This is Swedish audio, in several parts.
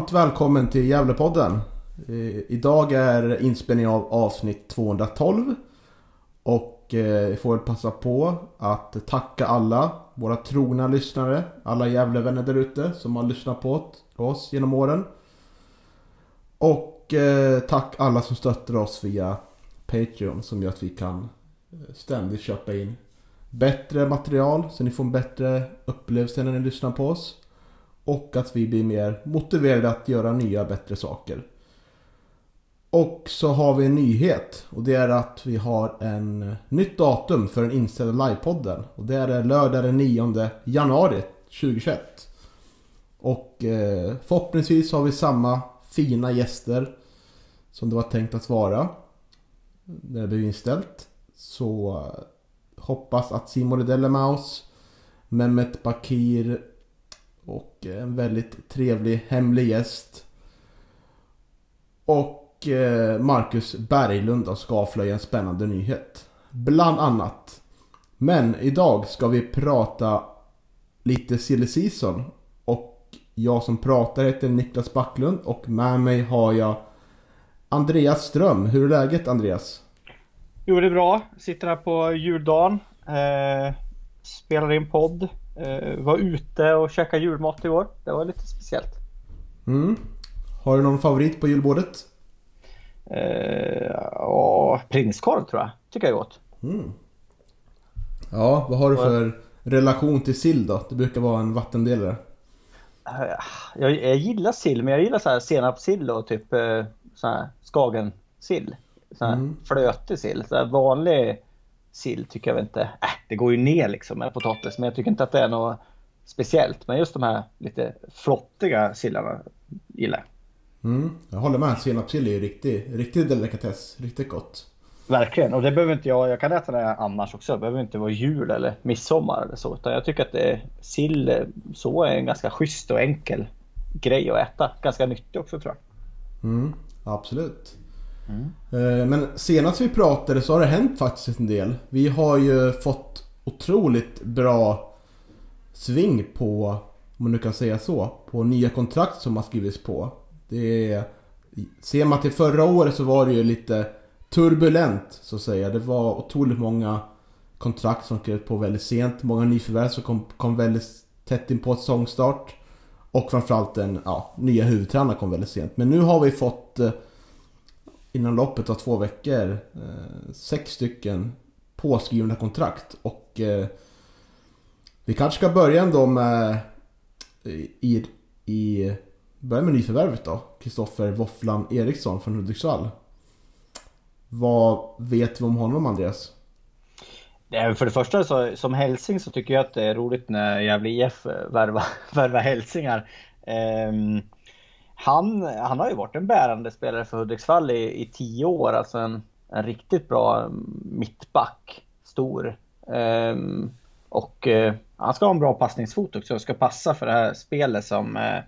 Varmt välkommen till Gävlepodden. Eh, idag är inspelningen av avsnitt 212. Och eh, vi får väl passa på att tacka alla våra trogna lyssnare. Alla Gävlevänner där ute som har lyssnat på oss genom åren. Och eh, tack alla som stöttar oss via Patreon som gör att vi kan ständigt köpa in bättre material så ni får en bättre upplevelse när ni lyssnar på oss. Och att vi blir mer motiverade att göra nya bättre saker. Och så har vi en nyhet. Och det är att vi har en nytt datum för den inställda livepodden. Och det är lördag den 9 januari 2021. Och eh, förhoppningsvis har vi samma fina gäster som det var tänkt att vara. När det blev inställt. Så eh, hoppas att Simon Rydell är med oss. Mehmet Bakir och eh, en väldigt trevlig hemlig gäst. Och eh, Marcus Berglund då ska avslöja en spännande nyhet. Bland annat. Men idag ska vi prata lite silly season. Och jag som pratar heter Niklas Backlund och med mig har jag Andreas Ström. Hur är läget Andreas? Jo det är bra. Sitter här på juldagen. Eh, spelar in podd. Eh, var ute och käkade julmat igår. Det var lite speciellt. Mm. Har du någon favorit på julbordet? Eh, ja, prinskorv tror jag. Tycker jag är gott. Mm. Ja, vad har du för relation till sill då? Det brukar vara en vattendelare. Eh, Jag, jag gillar sill, men jag gillar så här senapssill och typ så här skagensill. Så här Mm. flötig sill. Så här vanlig sill tycker jag väl inte. Äh, det går ju ner liksom med potatis, men jag tycker inte att det är något speciellt. Men just de här lite flottiga sillarna gillar jag. Mm. Jag håller med. Senapssill är ju riktig, riktig delikatess. Riktigt gott. Verkligen, och det behöver inte jag, jag kan äta det annars också. Det behöver inte vara jul eller midsommar eller så. Utan jag tycker att det, sill så är en ganska schysst och enkel grej att äta. Ganska nyttig också tror jag. Mm. Absolut. Mm. Men senast vi pratade så har det hänt faktiskt en del. Vi har ju fått otroligt bra sving på, om man nu kan säga så, på nya kontrakt som har skrivits på. Det är, ser man till förra året så var det ju lite turbulent så att säga. Det var otroligt många kontrakt som skrevs på väldigt sent. Många nyförvärv som kom, kom väldigt tätt in på säsongstart. Och framförallt den ja, nya huvudtränaren kom väldigt sent. Men nu har vi fått eh, inom loppet av två veckor eh, sex stycken påskrivna kontrakt. Och eh, vi kanske ska börja ändå med eh, i, i börja med nyförvärvet då. Kristoffer Våfflan Eriksson från Hudiksvall. Vad vet vi om honom Andreas? Eh, för det första så, som hälsing så tycker jag att det är roligt när Gävle IF värvar, värva hälsingar. Ehm, han, han har ju varit en bärande spelare för Hudiksvall i, i tio år, alltså en, en riktigt bra mm, mittback. Stor. Ehm, och eh, han ska ha en bra passningsfot också och ska passa för det här spelet som, eh,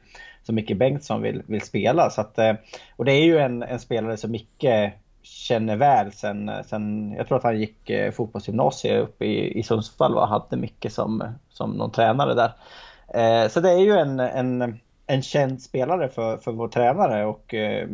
som Micke Bengtsson vill, vill spela. Så att, eh, och det är ju en, en spelare som Micke känner väl sen, sen jag tror att han gick eh, fotbollsgymnasiet uppe i, i Sundsvall och hade Micke som, som någon tränare där. Eh, så det är ju en, en, en känd spelare för, för vår tränare och eh,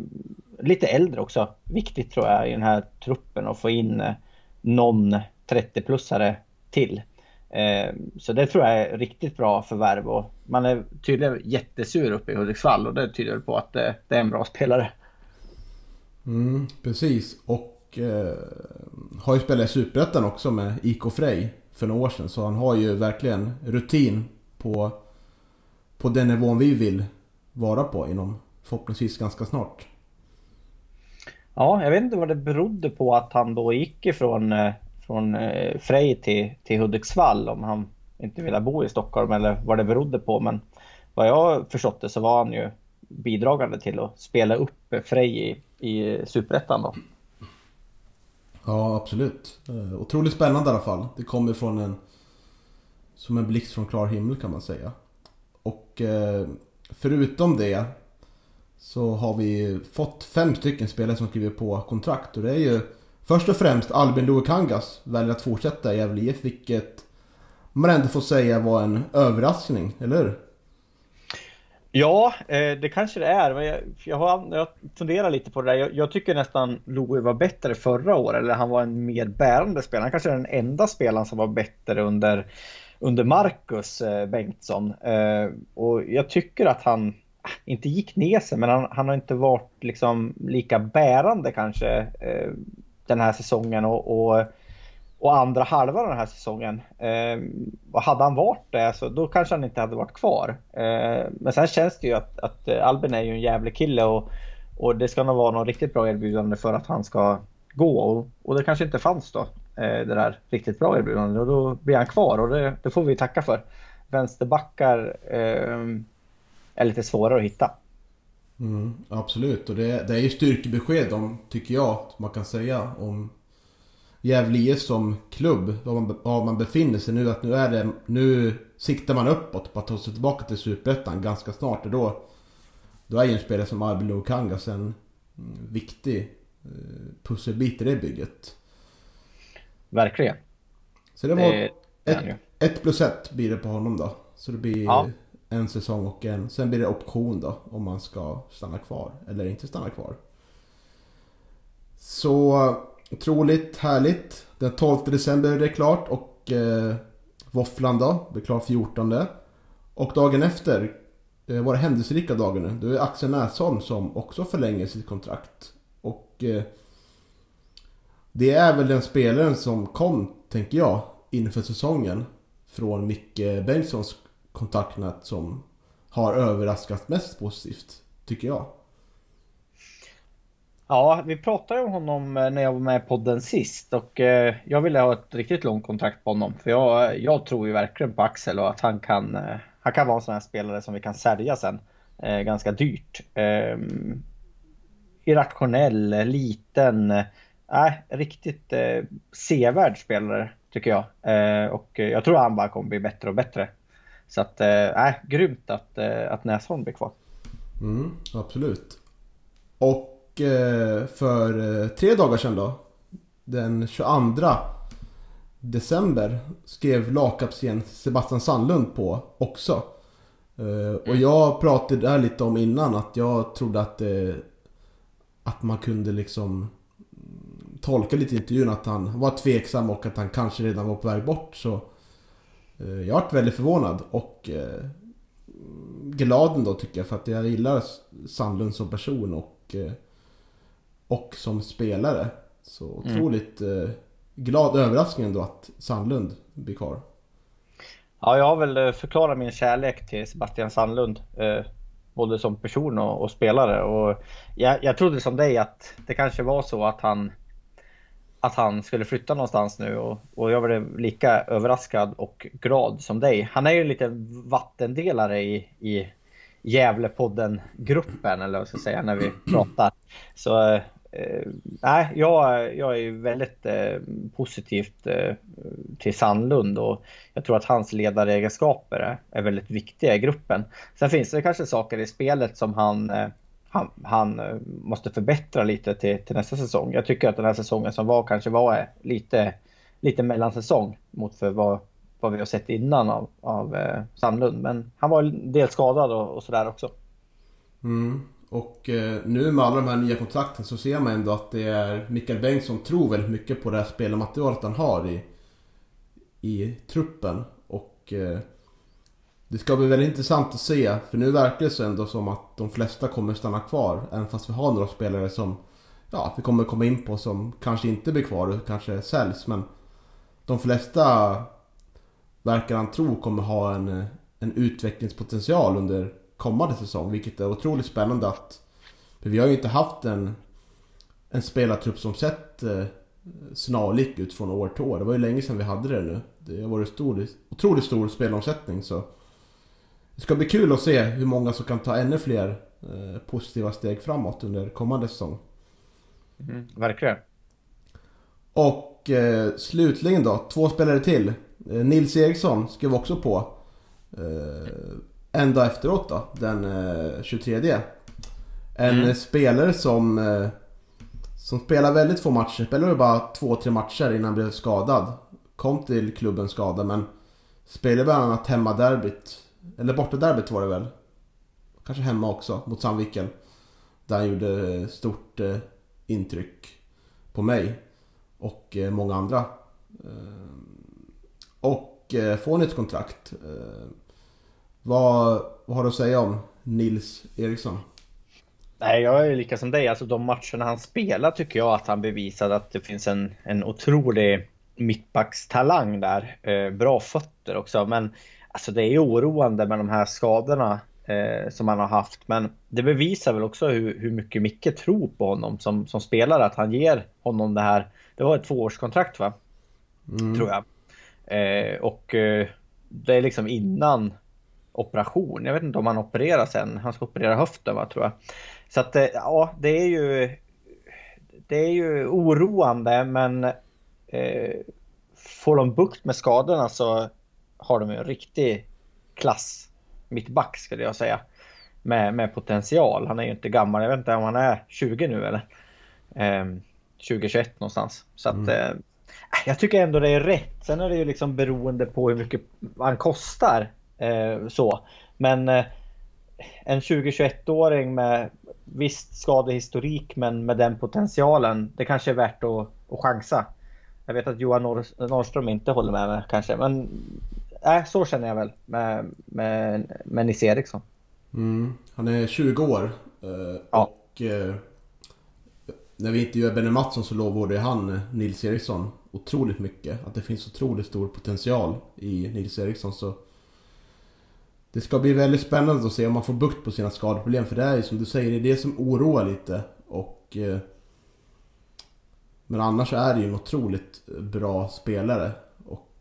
lite äldre också. Viktigt tror jag i den här truppen att få in eh, någon 30-plussare till. Eh, Så det tror jag är riktigt bra förvärv och man är tydligen jättesur uppe i Hudiksvall och det tyder på att det, det är en bra spelare. Mm, precis. Och eh, har ju spelat i Superettan också med IK Frej för några år sedan. Så han har ju verkligen rutin på, på den nivån vi vill vara på inom förhoppningsvis ganska snart. Ja, jag vet inte vad det berodde på att han då gick ifrån eh, från eh, Frej till, till Hudiksvall om han inte ville bo i Stockholm eller vad det berodde på. Men vad jag förstått det så var han ju bidragande till att spela upp Frej i, i Superettan då. Ja, absolut. Eh, otroligt spännande i alla fall. Det kommer från en... Som en blixt från klar himmel kan man säga. Och eh, förutom det så har vi fått fem stycken spelare som skriver på kontrakt och det är ju först och främst Albin Luokangas väljer att fortsätta i Gävle IF vilket man ändå får säga var en överraskning, eller hur? Ja, eh, det kanske det är. Jag, jag, har, jag funderar lite på det där. Jag, jag tycker nästan Loe var bättre förra året, eller han var en mer bärande spelare. Han kanske är den enda spelaren som var bättre under, under Marcus eh, Bengtsson. Eh, och jag tycker att han ah, inte gick ner sig, men han, han har inte varit liksom lika bärande kanske eh, den här säsongen. och, och och andra halvan den här säsongen. Och hade han varit det så då kanske han inte hade varit kvar. Men sen känns det ju att, att Albin är ju en jävlig kille och, och det ska nog vara något riktigt bra erbjudande för att han ska gå. Och, och det kanske inte fanns då, Eh, det där riktigt bra erbjudandet. Och då blir han kvar och det, det får vi tacka för. Vänsterbackar eh, är lite svårare att hitta. Mm, absolut, och det, det är ju styrkebesked om, tycker jag, man kan säga om Gävle IF som klubb, var man, var man befinner sig nu. Att nu är det, nu siktar man uppåt på att ta sig tillbaka till Superettan ganska snart. Och då, då är ju en spelare som Albin Lukangas en mm, viktig eh, pusselbit i det bygget. Verkligen. Så det var det, ett, ett plus ett blir det på honom då. Så det blir ja. en säsong och en. Sen blir det option då om man ska stanna kvar eller inte stanna kvar. Så Otroligt härligt. Den 12 december är det klart och eh, Våfflan då, blir klar 14. Och dagen efter eh, var det händelserika dagen nu. Då är Axel Näsholm som också förlänger sitt kontrakt. Och eh, det är väl den spelaren som kom, tänker jag, inför säsongen. Från Micke Bengtssons kontaktnät som har överraskat mest positivt, tycker jag. Ja, vi pratade om honom eh, när jag var med i podden sist och eh, jag ville ha ett riktigt långt kontrakt på honom. För jag, eh, jag tror ju verkligen på Axel och att han kan, han kan vara en sån här spelare som vi kan sälja sen. ganska dyrt. Ehm, irrationell, liten, äh, riktigt eh, sevärd spelare tycker jag. och jag tror han bara kommer bli bättre och bättre. Så att, äh, grymt att, att Näsholm blir kvar. Mm, absolut. Och Eh, för eh, tre dagar sedan då. Den 22 december skrev lagkapten Sebastian Sandlund på också. Eh, och mm. jag pratade där lite om innan att jag trodde att att man kunde liksom tolka lite i intervjun att han var tveksam och att han kanske redan var på väg bort. Så jag varit väldigt förvånad och glad ändå tycker jag för att jag gillar Sandlund som person och och som spelare. Så mm. otroligt mm. eh, glad överraskning ändå att Sandlund blir kvar. Ja, jag har väl eh, förklarat min kärlek till Sebastian Sandlund. Eh, både som person och, och spelare. Och jag, jag trodde som dig att det kanske var så att han att han skulle flytta någonstans nu och, och jag blev lika överraskad och glad som dig. Han är ju en liten vattendelare i, i Gävlepodden-gruppen eller vad ska jag säga när vi pratar. Så eh, nej, jag, jag är väldigt eh, positivt eh, till Sandlund och jag tror att hans ledaregenskaper är, är väldigt viktiga i gruppen. Sen finns det kanske saker i spelet som han, eh, han, han, eh, måste förbättra lite till, till, nästa säsong. Jag tycker att den här säsongen som var kanske var eh, lite, lite mellansäsong mot för vad, vad vi har sett innan av, av eh, Sandlund. Men han var en del skadad och, och sådär också. Mm. Och eh, nu med alla de här nya kontrakten så ser man ändå att det är Mikael Bengtsson tror väldigt mycket på det här spelarmaterialet han har i, i truppen. Och eh, det ska bli väldigt intressant att se. För nu verkar det så ändå som att de flesta kommer stanna kvar. Även fast vi har några spelare som ja, vi kommer komma in på som kanske inte blir kvar och kanske säljs. Men de flesta verkar han tro kommer ha en, en utvecklingspotential under kommande säsong. Vilket är otroligt spännande att... För vi har ju inte haft en en spelartrupp som sett eh, snarlik ut från år till år. Det var ju länge sedan vi hade det nu. Det har varit stor, otroligt stor spelomsättning så det ska bli kul att se hur många som kan ta ännu fler eh, positiva steg framåt under kommande säsong. Mm, verkligen. Och eh, slutligen då, två spelare till. Eh, Nils Eriksson skrev också på. Eh, en dag efteråt då, den eh, 23. En mm. spelare som eh, som spelar väldigt få matcher. Spelade bara två, tre matcher innan han blev skadad. Kom till klubben skadad men spelade bland annat hemmaderbyt. Eller bortaderbyt var det väl. Kanske hemma också mot Sandviken. Där han gjorde stort eh, intryck på mig. Och eh, många andra. Eh, och får nytt kontrakt. Vad, vad har du att säga om Nils Eriksson? Nej, jag är lika som dig. Alltså de matcherna han spelar tycker jag att han bevisade att det finns en, en otrolig mittbackstalang där. Eh, bra fötter också, men alltså det är oroande med de här skadorna eh, som han har haft. Men det bevisar väl också hur, hur mycket Micke tror på honom som, som spelare. Att han ger honom det här. Det var ett tvåårskontrakt va? Mm. Tror jag. Eh, och eh, det är liksom innan operation. Jag vet inte om han opererar sen. Han ska operera höften va, tror jag. Så att eh, ja, det är ju det är ju oroande men eh, får de bukt med skadorna så har de en riktig klass mittback skulle jag säga. Med, med potential. Han är ju inte gammal, jag vet inte om han är 20 nu eller? Eh, 2021 någonstans. Så att mm. eh, jag tycker ändå det är rätt. Sen är det ju liksom beroende på hur mycket han kostar. Eh, så. Men eh, en 20-21-åring med visst skadehistorik men med den potentialen. Det kanske är värt att, att chansa. Jag vet att Johan Norr, Norrström inte håller med mig kanske men äh, så känner jag väl med, med, med Nisse Eriksson. Mm. Han är 20 år eh, ja. och eh, när vi intervjuade Benny Mattsson så lovade han eh, Nils Eriksson otroligt mycket. Att det finns otroligt stor potential i Nils Eriksson. Så det ska bli väldigt spännande att se om man får bukt på sina skadeproblem. För det är ju som du säger, det är det som oroar lite. Och... Men annars är det ju en otroligt bra spelare.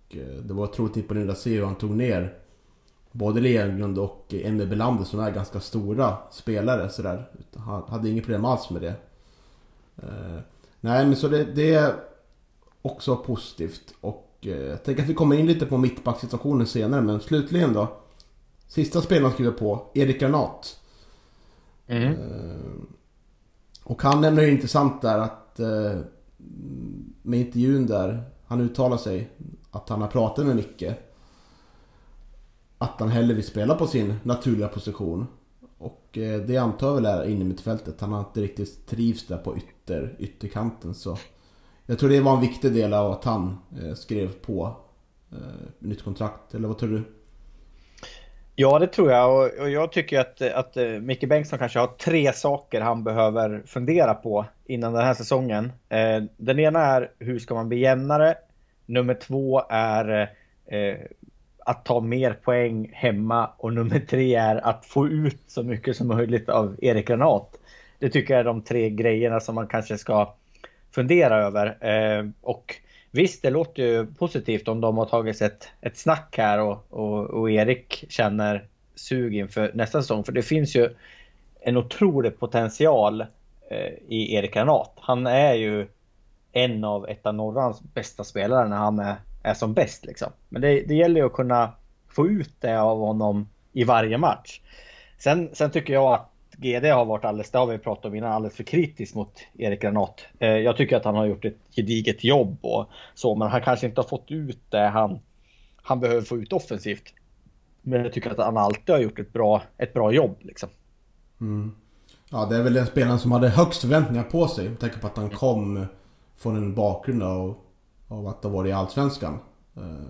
Eh, det var att se hur han tog ner både Leglund och Emil Belander som är ganska stora spelare sådär. Han hade inget problem alls med det. Eh, nej men så det, det är också positivt. Och jag tänker att vi kommer in lite på mittbacksituationen senare men slutligen då. Sista spelaren skriver på, Erik Granat. Mm. Uh, och han nämner ju intressant där att uh, med intervjun där, han uttalar sig att han har pratat med Micke. Att han hellre vill spela på sin naturliga position. Och eh, det antar jag väl är inne i mittfältet. Han har inte riktigt trivs där på ytter, ytterkanten så. Jag tror det var en viktig del av att han eh, skrev på eh, nytt kontrakt. Eller vad tror du? Ja, det tror jag. Och, och jag tycker att, att uh, Micke Bengtsson kanske har tre saker han behöver fundera på innan den här säsongen. Den ena är hur ska man bli jämnare? Nummer två är eh, att ta mer poäng hemma och nummer tre är att få ut så mycket som möjligt av Erik Granat. Det tycker jag är de tre grejerna som man kanske ska fundera över. Eh, och Visst, det låter ju positivt om de har tagit ett, ett snack här och, och, och Erik känner sug inför nästa säsong. För det finns ju en otrolig potential eh, i Erik Granat. Han är ju en av ett av Norrlands bästa spelare när han är, är som bäst. Liksom. Men det, det gäller ju att kunna få ut det av honom i varje match. Sen, sen tycker jag att GD har varit alldeles, det har vi pratat om innan, alldeles för kritisk mot Erik Granat. Eh, jag tycker att han har gjort ett gediget jobb och så, men han kanske inte har fått ut det han, han behöver få ut offensivt. Men jag tycker att han alltid har gjort ett bra, ett bra jobb liksom. Mm. Ja, det är väl den spelaren som hade högst förväntningar på sig. Med tanke på att han kom från en bakgrund av, av att ha varit i Allsvenskan. Eh,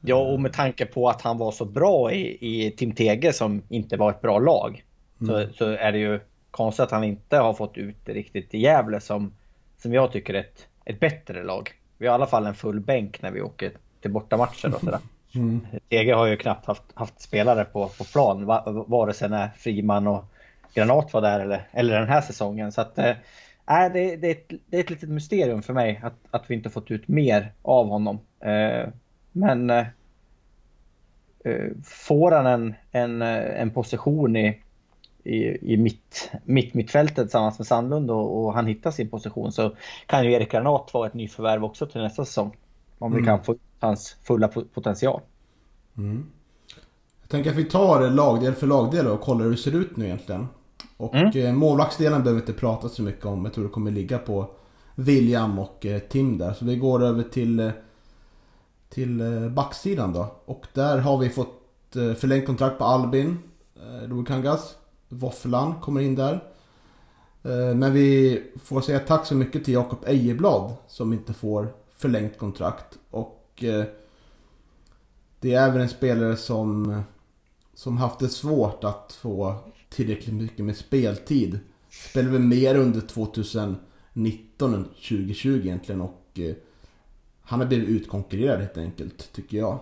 Ja, och med tanke på att han var så bra i, i Tim Tege som inte var ett bra lag. Mm. Så, så är det ju konstigt att han inte har fått ut det riktigt i Gävle som, som jag tycker är ett, ett bättre lag. Vi har i alla fall en full bänk när vi åker till bortamatcher och sådär. Mm. Tege har ju knappt haft, haft spelare på, på plan, vare sig när Friman och Granat var där eller, eller den här säsongen. Så att, äh, det, det, är ett, det är ett litet mysterium för mig att, att vi inte fått ut mer av honom. Äh, men äh, får han en, en, en position i, i, i mitt, mitt mittfältet tillsammans med Sandlund och, och, han hittar sin position så kan ju Erik Granat vara ett nyförvärv också till nästa säsong. Om mm. vi kan få ut hans fulla potential. Mm. Jag tänker att vi tar lagdel för lagdel och kollar hur det ser ut nu egentligen. Och mm. Eh, målvaktsdelen behöver vi inte prata så mycket om. Jag tror det kommer ligga på William och eh, Tim där. Så vi går över till, eh, till backsidan då. Och där har vi fått förlängt kontrakt på Albin Kangas. Våfflan kommer in där. Men vi får säga tack så mycket till Jakob Ejeblad som inte får förlängt kontrakt. Och det är även en spelare som, som haft det svårt att få tillräckligt mycket med speltid. Spelar väl mer under 2019 än 2020 egentligen och eh, han har blivit utkonkurrerad helt enkelt, tycker jag.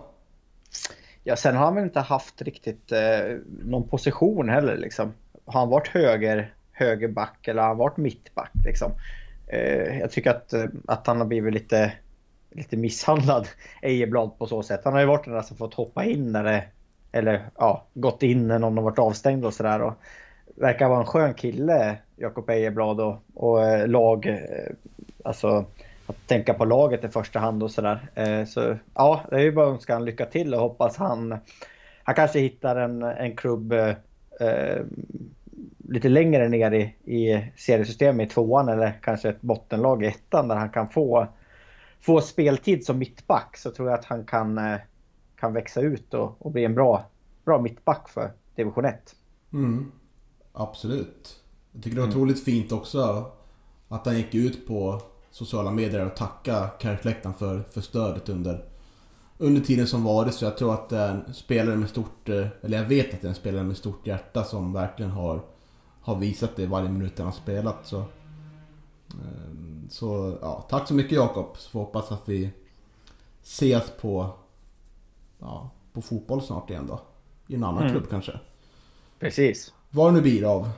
Ja, sen har han väl inte haft riktigt eh, någon position heller liksom. Har han varit höger, högerback eller har han varit mittback liksom? Eh, jag tycker att, eh, att han har blivit lite, lite misshandlad, Ejeblad på så sätt. Han har ju varit den där som fått hoppa in när det eller ja, gått in när någon har varit avstängd och sådär. Verkar vara en skön kille, Jakob Ejeblad och, och eh, lag, eh, alltså att tänka på laget i första hand och sådär. Eh, så ja, det är ju bara att önska han lycka till och hoppas han, han kanske hittar en, en klubb eh, eh lite längre ner i, i seriesystemet i tvåan eller kanske ett bottenlag i ettan där han kan få, få speltid som mittback så tror jag att han kan eh, kan växa ut och, och bli en bra, bra mittback för division 1. Mm. Absolut. Jag tycker det var mm. otroligt fint också att han gick ut på sociala medier och tackade Kärrfläktan för, för stödet under, under tiden som varit. Så jag tror att det är en spelare med stort, eh, eller jag vet att det är en spelare med stort hjärta som verkligen har, har visat det varje minut han har spelat. Så, ehm, så ja, tack så mycket Jakob. Så får hoppas att vi ses på ja, på fotboll snart igen då. I en annan mm. klubb kanske. Precis. Vad nu blir av.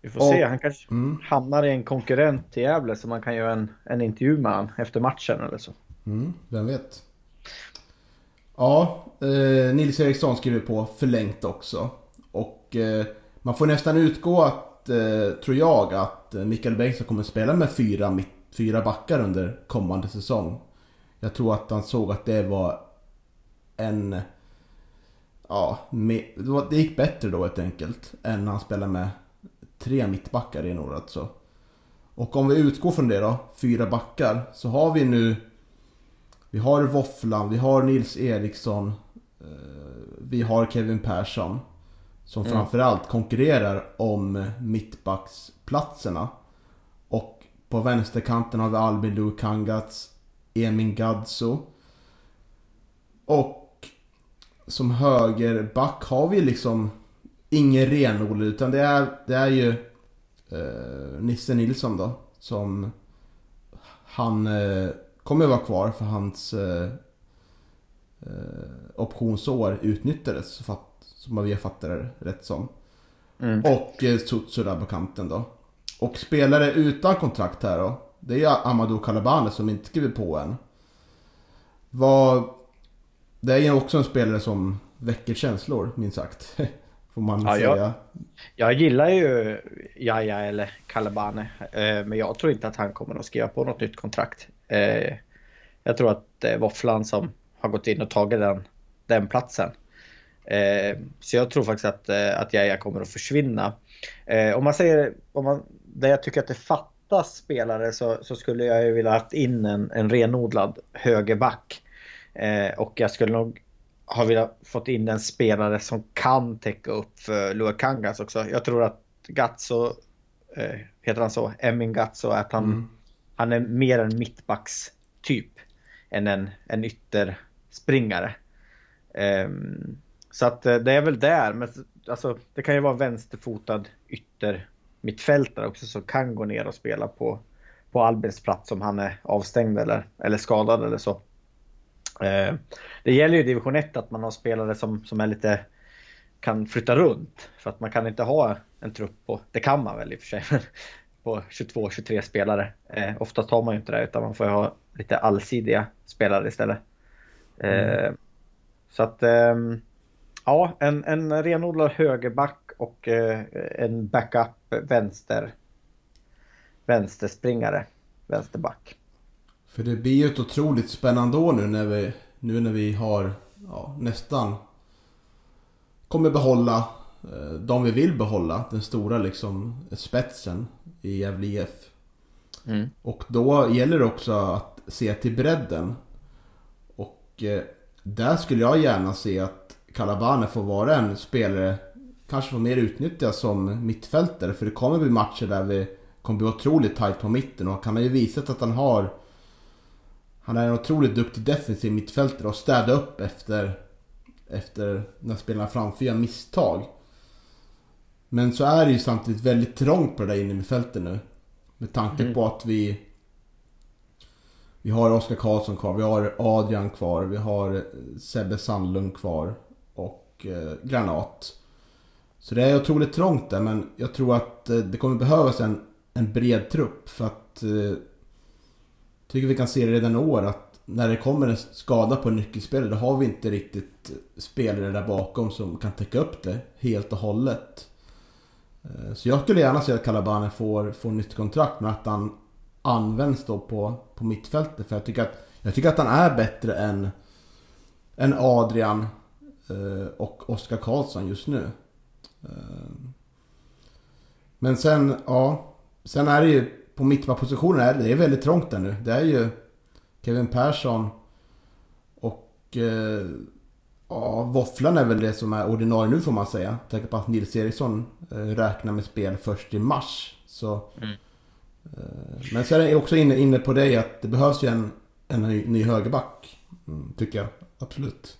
Vi får och, se, han kanske mm. hamnar i en konkurrent till Gävle så man kan göra en, en intervju med honom efter matchen eller så. Mm, vem vet. Ja, eh, Nils Eriksson skriver på förlängt också. Och eh, man får nästan utgå att, eh, tror jag, att Mikael Bengtsson kommer spela med fyra, fyra backar under kommande säsong. Jag tror att han såg att det var en... Ja, det gick bättre då helt enkelt. Än när han spelade med tre mittbackar i några alltså. Och om vi utgår från det då, fyra backar, så har vi nu... Vi har Våfflan, vi har Nils Eriksson, eh, vi har Kevin Persson. Som mm. framförallt konkurrerar om mittbacksplatserna. Och på vänsterkanten har vi Albin Lukangats, Emin Gadzo. Och som högerback har vi liksom ingen renodlad utan det är, det är ju eh, Nisse Nilsson då. Som han eh, kommer vara kvar för hans eh, eh optionsår utnyttjades. Som vi fattar det rätt som. Mm. Och eh, där på kanten då. Och spelare utan kontrakt här då. Det är Amadou Kalabane som inte skriver på än. Vad det är ju också en spelare som väcker känslor, minst sagt. Får man ja, säga. Jag, jag gillar ju Jaja eller Kalabane. Eh, men jag tror inte att han kommer att skriva på något nytt kontrakt. Eh, jag tror att det är Våfflan som har gått in och tagit den, den platsen. Eh, så jag tror faktiskt att, att Jaja kommer att försvinna. Om man säger, om man, där jag tycker att det fattas spelare så, så skulle jag ju vilja ha in en, en renodlad högerback. Eh, och jag skulle nog ha velat fått in en spelare som kan täcka upp för Luakangas också. Jag tror att Gatso, eh, heter han så? Emin Gatso, att han, mm. han är mer en mittbackstyp än en, en ytterspringare. Eh, så att eh, det är väl där, men alltså, det kan ju vara vänsterfotad ytter mittfältare också som kan gå ner och spela på, på Albins plats om han är avstängd eller, eller skadad eller så. Eh, det gäller ju division 1 att man har spelare som, som är lite kan flytta runt. För att man kan inte ha en trupp på, det kan man väl i och för sig, men på 22-23 spelare. Eh, oftast har man ju inte det utan man får ha lite allsidiga spelare istället. Eh, mm. Så att eh, ja, en, en renodlad högerback och eh, en backup vänster vänsterspringare, vänsterback. För det blir ju ett otroligt spännande år nu när vi, nu när vi har ja, nästan kommer behålla eh, de vi vill behålla. Den stora liksom spetsen i Gävle IF. Mm. Och då gäller det också att se till bredden. Och eh, där skulle jag gärna se att Calabane får vara en spelare, kanske får mer utnyttjas som mittfältare. För det kommer bli matcher där vi kommer bli otroligt tight på mitten och han har ju visat att han har han är en otroligt duktig defensiv mittfältare och städa upp efter efter när spelarna framför gör misstag. Men så är det ju samtidigt väldigt trångt på det där inne i fältet nu. Med tanke mm. på att vi vi har Oskar Karlsson kvar, vi har Adrian kvar, vi har Sebbe Sandlund kvar och eh, Granat. Så det är otroligt trångt där men jag tror att eh, det kommer behövas en, en bred trupp för att... Eh, tycker vi kan se det redan i år att när det kommer en skada på en nyckelspelare då har vi inte riktigt spelare där bakom som kan täcka upp det helt och hållet. Eh, så jag skulle gärna se att Calabane får, får nytt kontrakt men att han används då på, på mittfältet. För jag tycker, att, jag tycker att han är bättre än, än Adrian eh, och Oskar Karlsson just nu. Eh, men sen, ja. Sen är det ju på mittbackpositionen är det, är väldigt trångt där nu. Det är ju Kevin Persson och eh, ja, Våfflan är väl det som är ordinarie nu får man säga. Tänker på att Nils Eriksson eh, räknar med spel först i mars. Så, mm. eh, men så är jag också inne, inne på det att det behövs ju en, en ny, ny högerback. Mm, tycker jag, absolut.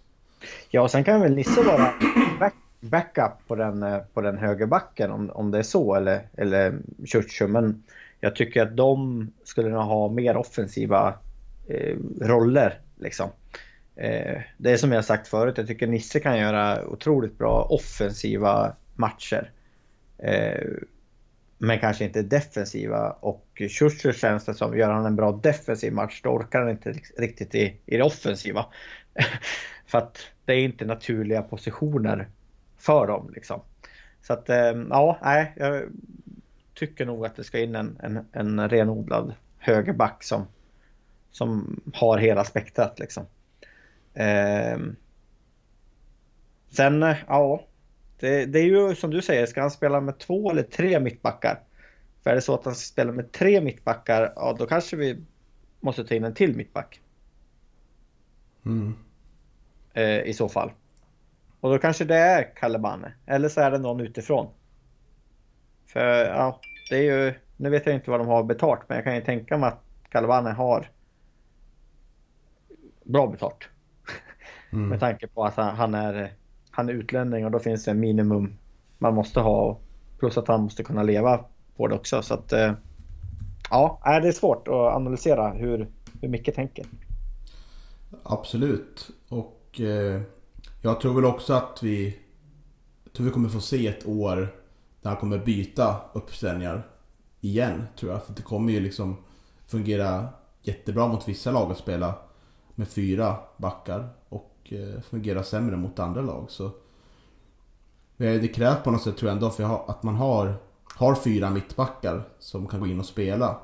Ja, och sen kan väl Nisse vara back, backup på den, eh, på den högerbacken om, om det är så eller, eller Churchill. Men jag tycker att de skulle ha mer offensiva eh, roller. Liksom. Eh, det är som jag sagt förut, jag tycker Nisse kan göra otroligt bra offensiva matcher. Eh, men kanske inte defensiva och Schuster känns det som, gör han en bra defensiv match då orkar han inte riktigt i, i det offensiva. för att det är inte naturliga positioner för dem liksom. Så att eh, ja, nej, jag tycker nog att det ska in en, en, en renodlad högerback som som har hela spektrat liksom. Eh, sen, ja. Det, det, är ju som du säger, ska han spela med två eller tre mittbackar? För är det så att han ska spela med tre mittbackar, ja då kanske vi måste ta in en till mittback. Mm. Eh, I så fall. Och då kanske det är Kalebane. Eller så är det någon utifrån. För ja, det är ju... Nu vet jag inte vad de har betalt, men jag kan ju tänka mig att Kalebane har bra betalt. Mm. Med tanke på att han, är, han är utlänning och då finns det en minimum man måste ha. Plus att han måste kunna leva på det också. Så att, eh, ja, det är svårt att analysera hur, hur mycket tänker. Absolut. Och eh, jag tror väl också att vi, tror vi kommer få se ett år där han kommer byta uppställningar igen. Tror jag. För det kommer ju liksom fungera jättebra mot vissa lag att spela med fyra backar och eh, fungerar sämre mot andra lag. Så det krävs på något sätt tror jag ändå för att man har, har fyra mittbackar som kan gå in och spela.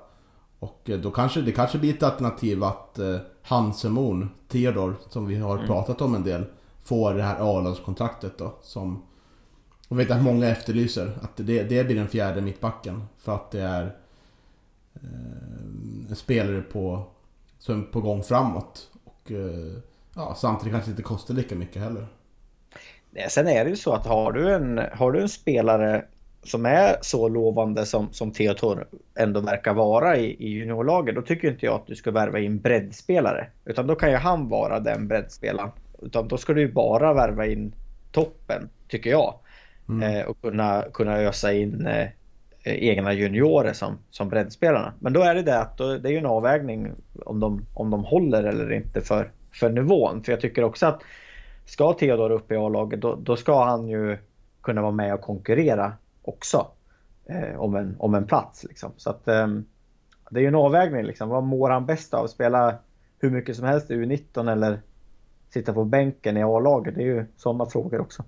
Och eh, då kanske det kanske blir ett alternativ att eh, Hansemon, Theodor, som vi har mm. pratat om en del, får det här A-lagskontraktet då. Som jag vet att många efterlyser. Att det, det blir den fjärde mittbacken. För att det är eh, en spelare på, som är på gång framåt. Eh, ja, samtidigt kanske inte kostar lika mycket heller. Nej, sen är det ju så att har du en, har du en spelare som är så lovande som, som Theodor ändå verkar vara i, i juniorlaget, då tycker inte jag att du ska värva in breddspelare. Utan då kan ju han vara den breddspelaren. Utan då ska du ju bara värva in toppen, tycker jag. Mm. Eh, och kunna, kunna ösa in eh, egna juniorer som, som breddspelarna. Men då är det det att då, det är ju en avvägning om de, om de håller eller inte för, för nivån. För jag tycker också att ska Theodor upp i A-laget då, då, ska han ju kunna vara med och konkurrera också. Eh, om, en, om en plats liksom. Så att eh, det är ju en avvägning liksom. Vad mår han bäst av? Spela hur mycket som helst i U19 eller sitta på bänken i A-laget? Det är ju sådana frågor också.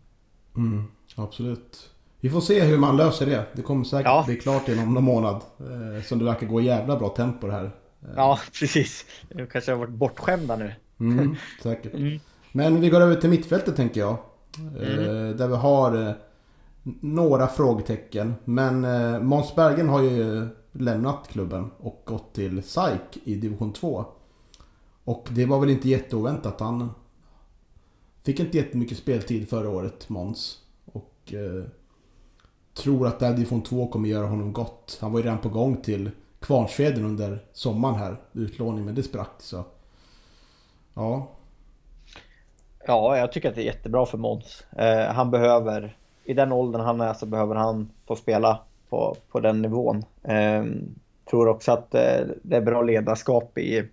Mm, absolut. Vi får se hur man löser det. Det kommer säkert ja. bli klart inom någon månad. Eh, som det verkar gå jävla bra tempo det här. Ja, precis. Nu kanske har varit bortskämda nu. Mm, säkert. Mm. Men vi går över till mittfältet tänker jag. Eh, mm. Där vi har eh, några frågetecken. Men eh, Måns Bergen har ju lämnat klubben och gått till SAIK i division 2. Och det var väl inte jätteoväntat. Han fick inte jättemycket speltid förra året, Måns. Eh, tror att Daddy von division 2 kommer göra honom gott. Han var ju redan på gång till Kvarnsveden under sommaren här. Utlåning, men det sprack så. Ja. Ja, jag tycker att det är jättebra för Måns. Eh, han behöver, i den åldern han är så behöver han få spela på, på den nivån. Eh, tror också att eh, det är bra ledarskap i,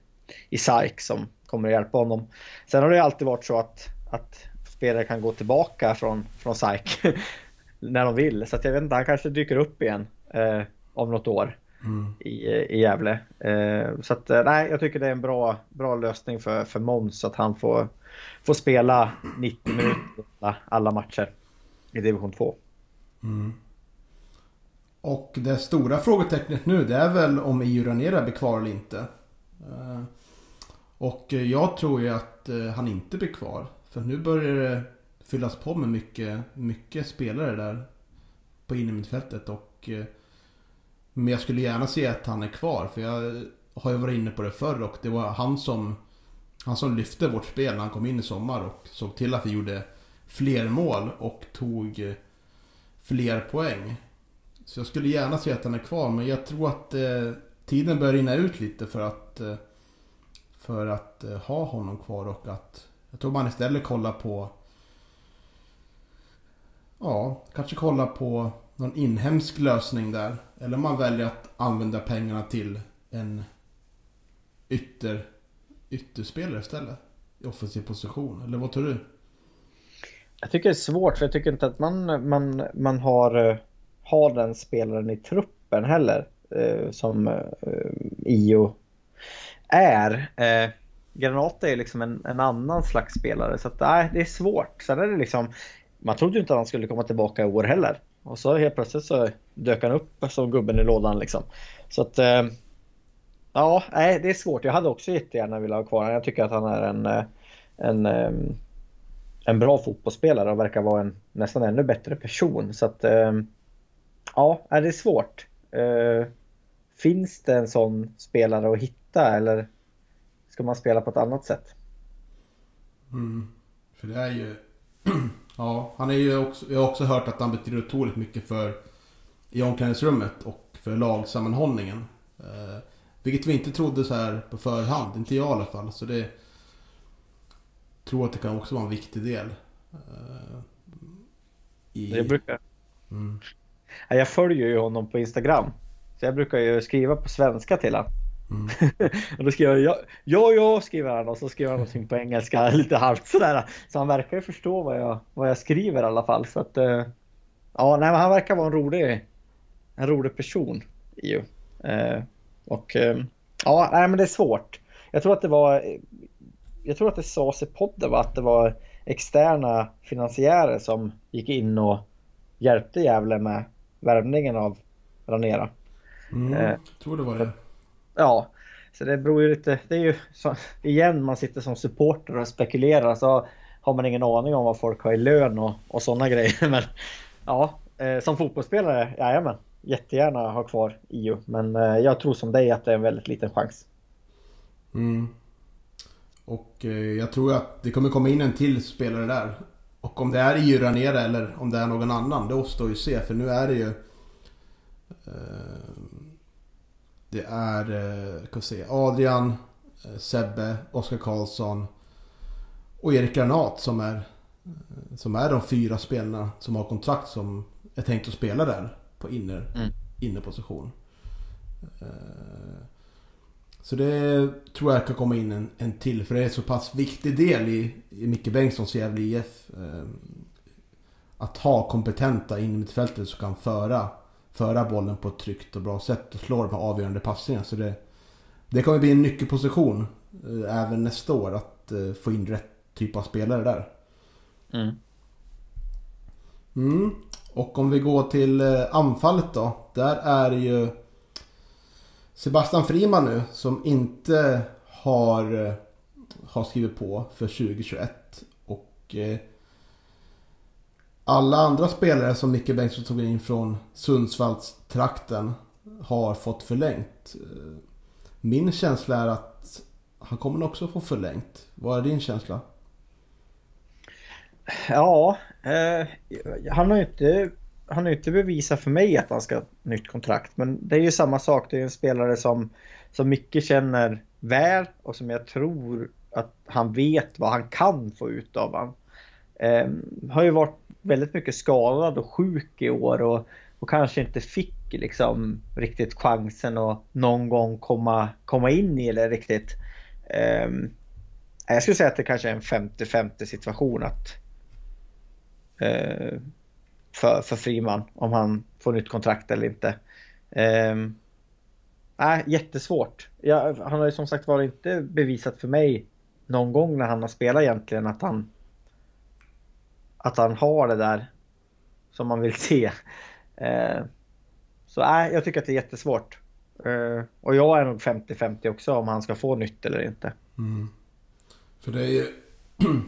i SAIK som kommer att hjälpa honom. Sen har det alltid varit så att, att spelare kan gå tillbaka från, från SAIK när de vill. Så att jag vet inte, han kanske dyker upp igen eh, om något år mm. i, i Gävle. Eh, så att, eh, nej, jag tycker det är en bra, bra lösning för, för Måns att han får, får spela 90 minuter alla matcher i division 2. Mm. Och det stora frågetecknet nu det är väl om EU Ranera blir kvar eller inte. Eh, och jag tror ju att eh, han inte blir kvar. För nu börjar det fyllas på med mycket, mycket spelare där på innermittfältet. Och eh, men jag skulle gärna se att han är kvar. För jag har ju varit inne på det förr och det var han som han som lyfte vårt spel när han kom in i sommar och såg till att vi gjorde fler mål och tog fler poäng. Så jag skulle gärna se att han är kvar men jag tror att eh, tiden börjar rinna ut lite för att eh, för att eh, ha honom kvar och att jag tror man istället kollar på Ja, kanske kolla på någon inhemsk lösning där. Eller man väljer att använda pengarna till en ytter, ytterspelare istället. I offensiv position. Eller vad tror du? Jag tycker det är svårt för jag tycker inte att man, man, man har, eh, har den spelaren i truppen heller. Eh, som eh, eh IO är. Eh, Granata är liksom en, en, annan slags spelare så att nej, det är svårt. Sen är det liksom man trodde ju inte att han skulle komma tillbaka i år heller. Och så helt plötsligt så dök han upp som gubben i lådan liksom. Så att... Eh, ja, nej, det är svårt. Jag hade också jättegärna velat ha kvar honom. Jag tycker att han är en, eh, en, eh, en bra fotbollsspelare och verkar vara en nästan ännu bättre person. Så att... Eh, ja, det är svårt. Finns det en sån spelare att hitta eller ska man spela på ett annat sätt? Mm. För det är ju Ja, han är ju också, jag har också hört att han betyder otroligt mycket för i omklädningsrummet och för lagsammanhållningen. Eh, vilket vi inte trodde så här på förhand, inte jag i alla fall. Så det tror att det kan också vara en viktig del. Eh, i... Jag brukar... Mm. Jag följer ju honom på Instagram. Så jag brukar ju skriva på svenska till honom. Mm. och då skriver jag ja, ja, skriver han och så skriver han någonting på engelska lite halvt sådär. Så han verkar ju förstå vad jag, vad jag skriver i alla fall. Så att, uh, ja, nej, han verkar vara en rolig, en rolig person ju. Uh, och uh, ja, nej, men det är svårt. Jag tror att det var, jag tror att det sades i podden va? att det var externa finansiärer som gick in och hjälpte Gävle med värvningen av Ranera. Mm, jag tror det var det. Ja, så det beror ju lite. Det är ju så, igen man sitter som supporter och spekulerar så har man ingen aning om vad folk har i lön och, och sådana grejer. Men ja, eh, som fotbollsspelare, jajamän. Jättegärna ha kvar IO. Men eh, jag tror som dig att det är en väldigt liten chans. Mm. Och eh, jag tror att det kommer komma in en till spelare där. Och om det är IO Ranera eller om det är någon annan, det återstår ju se. För nu är det ju... Eh, det är eh, se, Adrian, eh, Sebbe, Oskar Karlsson och Erik Granat som är, eh, som är de fyra spelarna som har kontrakt som är tänkt att spela där på inner, mm. innerposition. Så det tror jag kan komma in en, en till. För det är en så pass viktig del i, i Micke Bengtssons Gävle IF. att ha kompetenta innermittfältare som kan föra, föra bollen på ett tryggt och bra sätt och slå de här avgörande passningarna. Så det, det kommer bli en nyckelposition eh, även nästa år att eh, få in rätt typ av spelare där. Mm. Mm. Och om vi går till eh, anfallet då. Där är ju Sebastian Friman nu som inte har, eh, har skrivit på för 2021. Och eh, alla andra spelare som Micke Bengtsson tog in från Sundsvallstrakten har fått förlängt. Min känsla är att han kommer nog också få förlängt. Vad är din känsla? Ja, eh, han har ju inte han har inte bevisat för mig att han ska ha ett nytt kontrakt. Men det är ju samma sak. Det är en spelare som, som Micke känner väl och som jag tror att han vet vad han kan få ut av honom. Eh, har ju varit väldigt mycket skadad och sjuk i år och, och kanske inte fick liksom riktigt chansen att någon gång komma, komma in i det riktigt. Um, jag skulle säga att det kanske är en 50-50 situation att uh, för, för Friman om han får nytt kontrakt eller inte. Um, nej, jättesvårt. Jag, han har ju som sagt var inte bevisat för mig någon gång när han har spelat egentligen att han att han har det där som man vill se. Eh, så nej, jag tycker att det är jättesvårt. Eh, och jag är nog 50-50 också om han ska få nytt eller inte. Mm. För det är ju...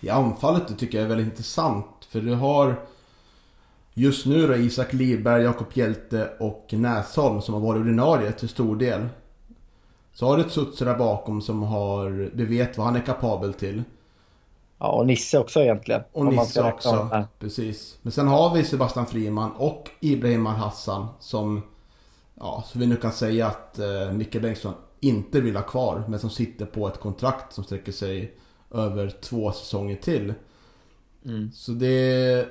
I anfallet det tycker jag är väldigt intressant. För du har just nu då Isak Lidberg, Jakob Hjälte och Näsholm som har varit ordinarie till stor del. Så har du ett Sutsu där bakom som har... Du vet vad han är kapabel till. Ja, och Nisse också egentligen. Och Nisse också, precis. Men sen har vi Sebastian Friman och Ibrahim Hassan som... Ja, så vi nu kan säga att eh, Micke Bengtsson inte vill ha kvar. Men som sitter på ett kontrakt som sträcker sig över två säsonger till. Mm. Så det...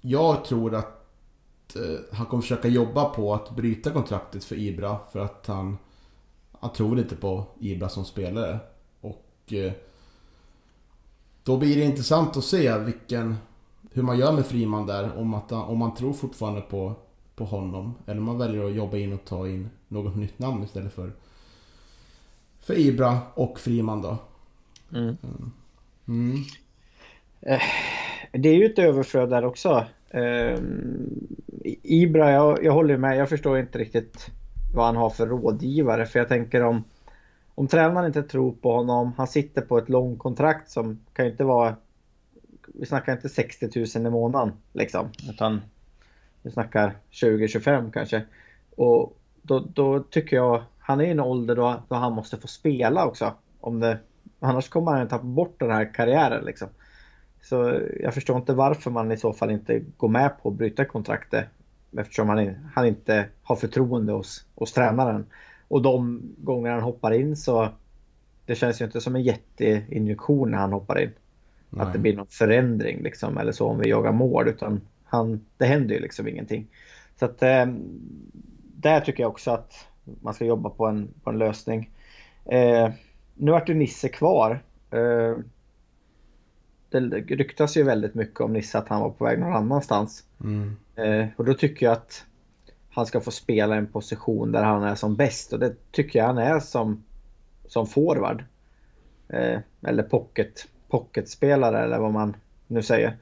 Jag tror att eh, han kommer försöka jobba på att bryta kontraktet för Ibra. För att han... Han tror inte på Ibra som spelare. Och... Eh, då blir det intressant att se vilken... Hur man gör med Friman där. Om, att, om man tror fortfarande på, på honom. Eller om man väljer att jobba in och ta in något nytt namn istället för... För Ibra och Friman då. Mm. Mm. Eh, det är ju ett överflöd där också. Eh, Ibra, jag, jag håller med. Jag förstår inte riktigt vad han har för rådgivare. För jag tänker om, om tränaren inte tror på honom. Han sitter på ett långkontrakt som kan ju inte vara... Vi snackar inte 60 000 i månaden liksom. Utan vi snackar 20-25 kanske. Och då, då tycker jag... Han är i en ålder då, då han måste få spela också. Om det, annars kommer han tappa bort den här karriären liksom. Så jag förstår inte varför man i så fall inte går med på att bryta kontraktet. Eftersom han, han inte har förtroende hos, hos tränaren. Och de gånger han hoppar in så det känns ju inte som en jätteinjektion när han hoppar in. Nej. Att det blir någon förändring liksom eller så om vi jagar mål utan han, det händer ju liksom ingenting. Så att eh, där tycker jag också att man ska jobba på en, på en lösning. Eh, nu vart ju Nisse kvar. Eh, det ryktas ju väldigt mycket om Nisse att han var på väg någon annanstans. Mm. Eh, och då tycker jag att han ska få spela en position där han är som bäst och det tycker jag han är som, som forward. Eh, eller pocket, pocketspelare eller vad man nu säger.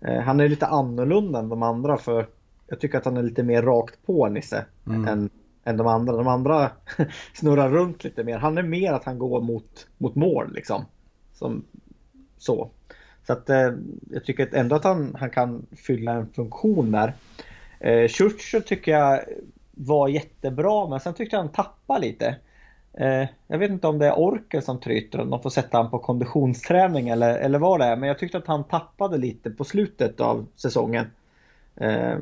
Eh, han är lite annorlunda än de andra för jag tycker att han är lite mer rakt på Nisse mm. än, än de andra. De andra snurrar runt lite mer. Han är mer att han går mot, mot mål liksom. Som, så. Så att eh, jag tycker ändå att han, han kan fylla en funktion där. Eh, Churchill tycker jag var jättebra men sen tyckte jag han tappade lite. Eh, jag vet inte om det är orken som tryter, om de får sätta honom på konditionsträning eller, eller vad det är. Men jag tyckte att han tappade lite på slutet av säsongen. Eh,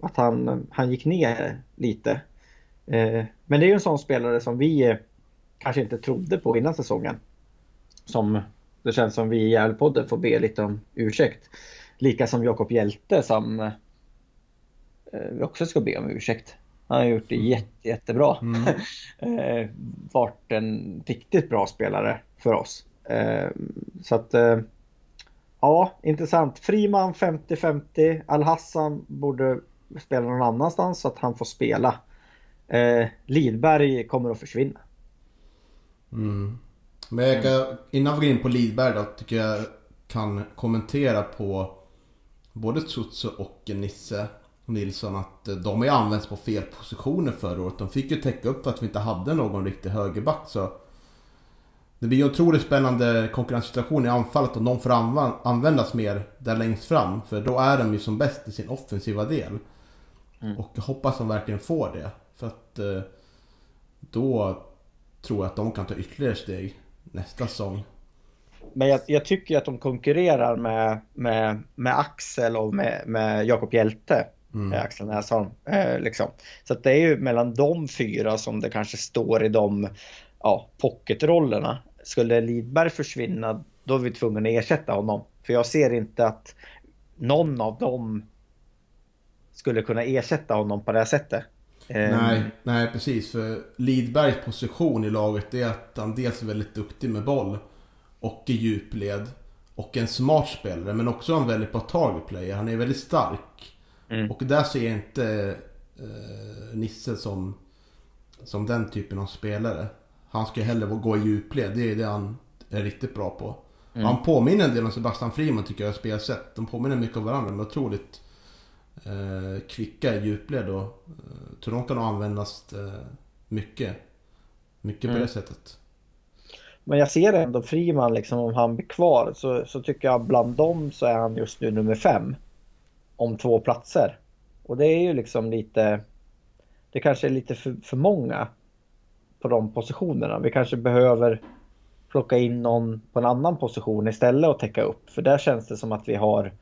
att han, han gick ner lite. Eh, men det är ju en sån spelare som vi eh, kanske inte trodde på innan säsongen. Som det känns som vi i Järlpodden får be lite om ursäkt. Lika som Jakob Hjälte som eh, vi också ska be om ursäkt. Han har gjort det jätte, jättebra. Mm. eh, varit en riktigt bra spelare för oss. Eh, så att, eh, Ja, intressant. Friman 50-50. Al-Hassan borde spela någon annanstans så att han får spela. Eh, Lidberg kommer att försvinna. Mm. Men jag kan, innan vi går in på Lidberg då, tycker jag kan kommentera på både Tsutsu och Nisse Nilsson att de har ju använts på fel positioner förra året. De fick ju täcka upp för att vi inte hade någon riktig högerback så det blir ju en otroligt spännande konkurrenssituation i anfallet om de får användas mer där längst fram. För då är de ju som bäst i sin offensiva del. Mm. Och jag hoppas de verkligen får det. För att eh, då tror jag att de kan ta ytterligare steg nästa säsong. Men jag, jag, tycker att de konkurrerar med, med, med Axel och med, med Jakob Hjälte. Mm. Eh, Axel Näsholm. Eh, liksom. Så det är ju mellan de fyra som det kanske står i de ja, pocketrollerna. Skulle Lidberg försvinna då är vi tvungna att ersätta honom. För jag ser inte att någon av dem skulle kunna ersätta honom på det här sättet. Nej, ehm. nej precis. För Lidbergs position i laget är att han dels är väldigt duktig med boll och i djupled. Och en smart spelare men också en väldigt bra target player. Han är väldigt stark. Mm. Och där ser jag inte eh, Nisse som, som den typen av spelare. Han ska hellre gå i djupled. Det är det han är riktigt bra på. Mm. Han påminner en del om Sebastian Friman tycker jag spelsätt. De påminner mycket om varandra. De är otroligt eh, kvicka i djupled och eh, tror de kan användas eh, mycket. Mycket mm. på det sättet. Men jag ser ändå Friman liksom om han blir kvar så, så tycker jag bland dem så är han just nu nummer fem. Om två platser. Och det är ju liksom lite... Det kanske är lite för, för många på de positionerna. Vi kanske behöver plocka in någon på en annan position istället och täcka upp. För där känns det som att vi har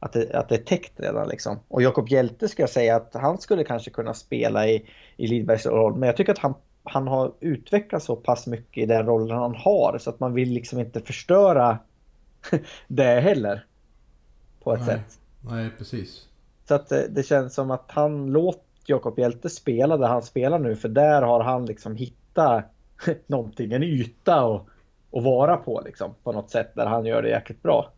att det, att det är täckt redan liksom. Och Jakob Hjälte ska jag säga att han skulle kanske kunna spela i, i Lidbergs roll. Men jag tycker att han, han har utvecklats så pass mycket i den rollen han har så att man vill liksom inte förstöra det heller. På ett Nej. sätt. Nej, precis. Så att det, det känns som att han låter Jakob Hjälte spela där han spelar nu för där har han liksom hittat någonting, en yta och, och vara på liksom på något sätt där han gör det jäkligt bra.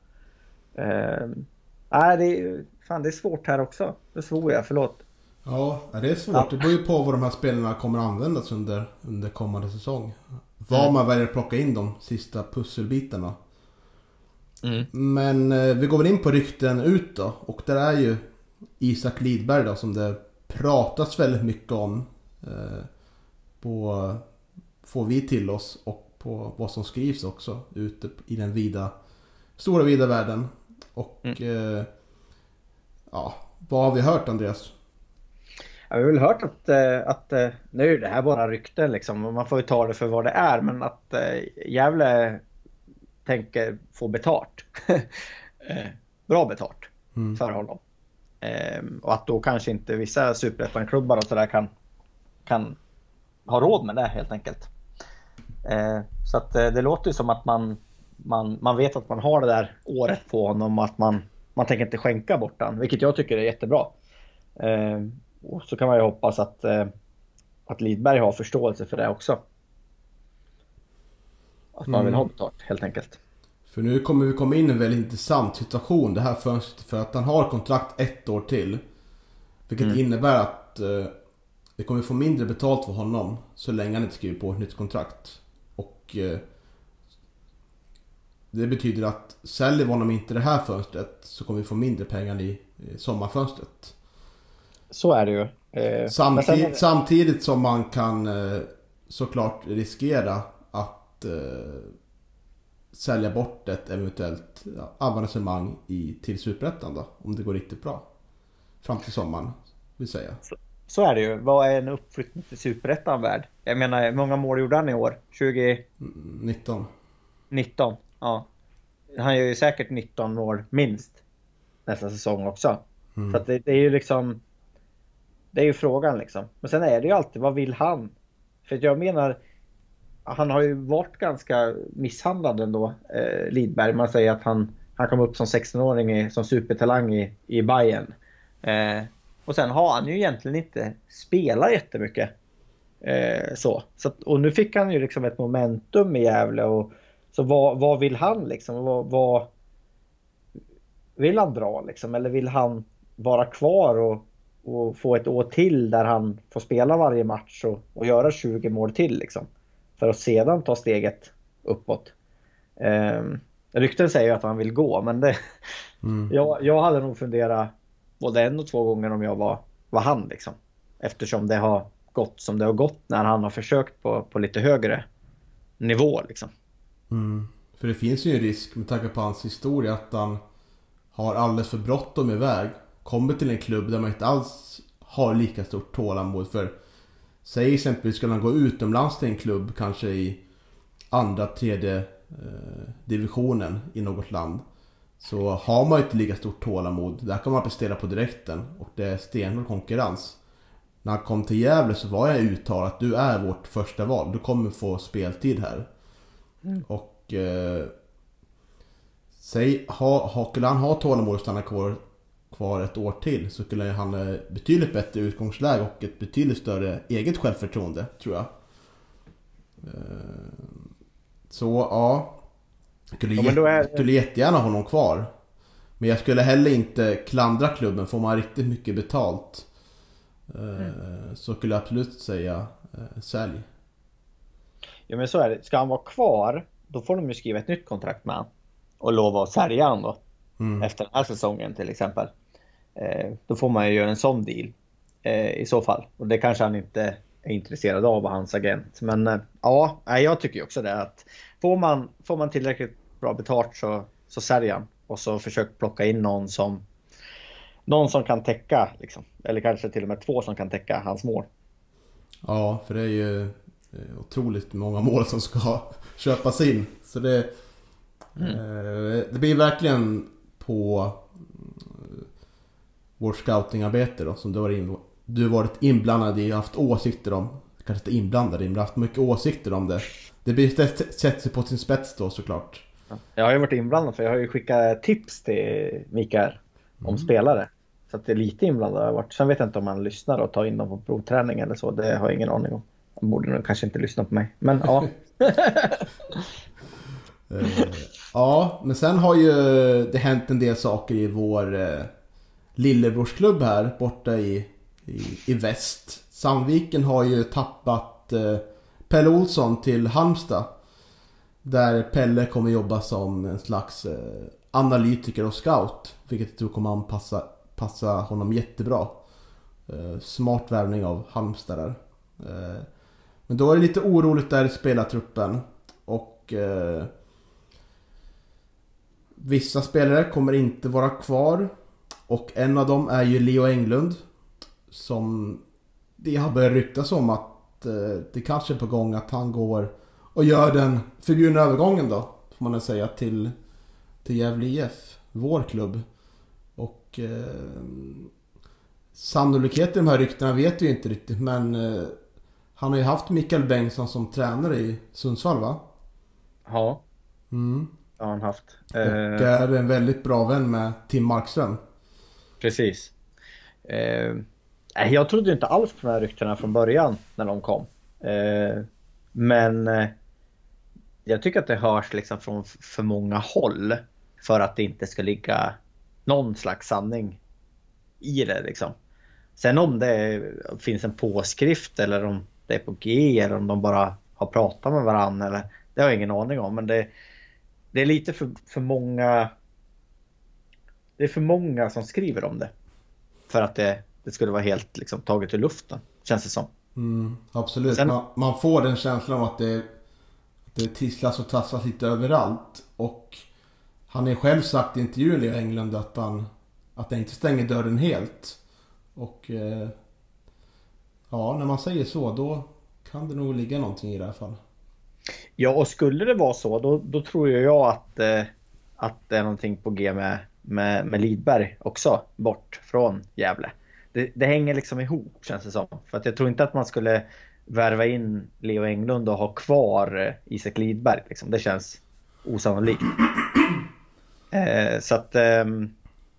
Um, Nej, det är, fan, det är svårt här också. Det svor jag, förlåt. Ja, det är svårt. Ja. Det beror ju på vad de här spelarna kommer användas under, under kommande säsong. Vad mm. man väljer att plocka in de sista pusselbitarna. Mm. Men eh, vi går väl in på rykten ut då. Och där är ju Isak Lidberg då som det pratas väldigt mycket om. Eh, på, får vi till oss och på vad som skrivs också ute i den vida, stora vida världen. Och mm. eh, ja, vad har vi hört Andreas? Jag har väl hört att, eh, att eh, nu är det här bara rykten liksom. Man får ju ta det för vad det är. Men att eh, Gävle tänker få betalt. Bra betalt mm. för honom. Ehm, och att då kanske inte vissa superettan-klubbar och sådär kan, kan ha råd med det helt enkelt. Ehm, så att det låter ju som att man man, man vet att man har det där året på honom och att man, man tänker inte skänka bort den, vilket jag tycker är jättebra. Eh, och så kan man ju hoppas att, eh, att Lidberg har förståelse för det också. Att man vill ha mm. betalt helt enkelt. För nu kommer vi komma in i en väldigt intressant situation det här fönstret. För att han har kontrakt ett år till. Vilket mm. innebär att eh, det kommer få mindre betalt för honom så länge han inte skriver på ett nytt kontrakt. Och eh, det betyder att säljer vi honom inte det här fönstret så kommer vi få mindre pengar i sommarfönstret. Så är det ju. Eh, samtid sen... Samtidigt som man kan eh, såklart riskera att eh, sälja bort ett eventuellt ja, avancemang i, till Superettan då. Om det går riktigt bra. Fram till sommaren, vill säga. Så, så är det ju. Vad är en uppflyttning till Superettan värd? Jag menar, hur många mål gjorde han i år? 20? 19. 19. Ja. Han gör ju säkert 19 mål minst nästa säsong också. Mm. Så det, det, är ju liksom... Det är ju frågan liksom. Men sen är det ju alltid, vad vill han? För jag menar, han har ju varit ganska misshandlad ändå, eh, Lidberg. Man säger att han, han kom upp som 16-åring som supertalang i, i Bayern. Eh, och sen har han ju egentligen inte spelat jättemycket. Eh, så. så och nu fick han ju liksom ett momentum i Gävle och så vad, vad vill han liksom? Vad, vad, vill han dra liksom? Eller vill han vara kvar och, och få ett år till där han får spela varje match och, och göra 20 mål till liksom? För att sedan ta steget uppåt. Um, rykten säger att han vill gå men det, mm. jag, jag hade nog funderat både en och två gånger om jag var, var han liksom. Eftersom det har gått som det har gått när han har försökt på, på lite högre nivå liksom. Mm. För det finns ju en risk med tanke på hans historia att han har alldeles för bråttom iväg. Kommer till en klubb där man inte alls har lika stort tålamod för Säg exempelvis skulle han gå utomlands till en klubb kanske i andra, tredje eh, divisionen i något land. Så har man inte lika stort tålamod. Där kan man prestera på direkten och det är stenhård konkurrens. När han kom till Gävle så var jag uttalad att du är vårt första val. Du kommer få speltid här. Mm. Och... Eh, säg, ha, ha, skulle han ha tålamod och stanna kvar, kvar ett år till så skulle han ha betydligt bättre utgångsläge och ett betydligt större eget självförtroende, tror jag. Eh, så, ja. Jag skulle, ja, är... skulle jättegärna ha honom kvar. Men jag skulle heller inte klandra klubben. Får man riktigt mycket betalt mm. så skulle jag absolut säga eh, sälj. Ja men så är det. Ska han vara kvar då får de ju skriva ett nytt kontrakt med honom. Och lova att sälja honom då. Mm. Efter den här säsongen till exempel. Eh, då får man ju göra en sån deal. I så fall. Och det kanske han inte är intresserad av, hans agent. Men ja, jag tycker också det att får man, får man tillräckligt bra betalt så, så säljer han. Och så försök plocka in någon som någon som kan täcka, liksom. eller kanske till och med två som kan täcka hans mål. Ja, för det är ju eh, otroligt många mål som ska köpas in. Så det, mm. eh, det blir verkligen på eh, vårt scoutingarbete då som du har in, du varit inblandad i och haft åsikter om. Kanske inte inblandad i men haft mycket åsikter om det. Det blir sätter sig på sin spets då såklart. Jag har ju varit inblandad för jag har ju skickat tips till Mikael om mm. spelare. Så att det är lite inblandad har jag varit. Sen vet jag inte om han lyssnar och tar in dem på provträning eller så. Det har jag ingen aning om. Han borde nog kanske inte lyssna på mig. Men ja. uh, ja, men sen har ju det hänt en del saker i vår uh, lillebrorsklubb här borta i, i, i väst. Sandviken har ju tappat eh, Pelle Olsson till Halmstad. Där Pelle kommer jobba som en slags eh, analytiker och scout. Vilket jag tror kommer anpassa passa honom jättebra. Eh, smart värvning av Halmstad där. Eh, men då är det lite oroligt där i spelartruppen. Och eh, Vissa spelare kommer inte vara kvar. Och en av dem är ju Leo Englund. Som det har börjat ryktas om att eh, det kanske är på gång att han går och gör den förbjudna övergången då. Får man säga till, till Gävle IF. Vår klubb. Och eh, sannolikheten i de här ryktena vet vi inte riktigt men eh, han har ju haft Mikael Bengtsson som tränare i Sundsvall va? Ja. Mm. Det har han haft. Och eh, är en väldigt bra vän med Tim Markström. Precis. Eh, jag trodde inte alls på de här ryktena från början när de kom. Eh, men eh, jag tycker att det hörs liksom från för många håll för att det inte ska ligga någon slags sanning i det liksom. Sen om det finns en påskrift eller om det är på G eller om de bara har pratat med varandra eller det har jag ingen aning om men det, det är lite för, för många det är för många som skriver om det. För att det, det skulle vara helt liksom, taget ur luften, känns det som. Mm, absolut, Sen, man, man, får den känslan av att det, att det tisslas och tasslas lite överallt. Och han har själv sagt i intervjun i England att han, att han inte stänger dörren helt. Och eh, ja, när man säger så då kan det nog ligga någonting i det här fallet. Ja, och skulle det vara så då, då tror jag att, eh, att det är någonting på G med, med, med Lidberg också, bort från Gävle. Det, det, hänger liksom ihop känns det som. För att jag tror inte att man skulle värva in Leo Englund och ha kvar eh, Isak Lidberg. Liksom. Det känns osannolikt. Eh, så att... Eh,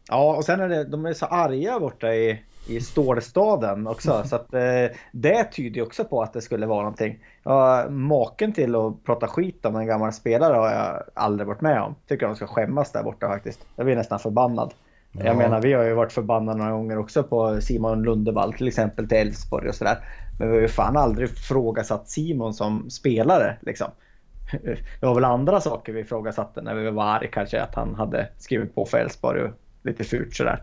ja, och sen är det, de är så arga borta i, i stålstaden också. Så att eh, det tyder ju också på att det skulle vara någonting. Ja, maken till att prata skit om en gammal spelare har jag aldrig varit med om. Tycker de ska skämmas där borta faktiskt. Jag blir nästan förbannad. Ja. Jag menar, vi har ju varit förbannade några gånger också på Simon Lundevall till exempel till Elfsborg och sådär. Men vi har ju fan aldrig frågasatt Simon som spelare liksom. Det var väl andra saker vi ifrågasatte när vi var arga kanske att han hade skrivit på för Elfsborg och lite fult sådär.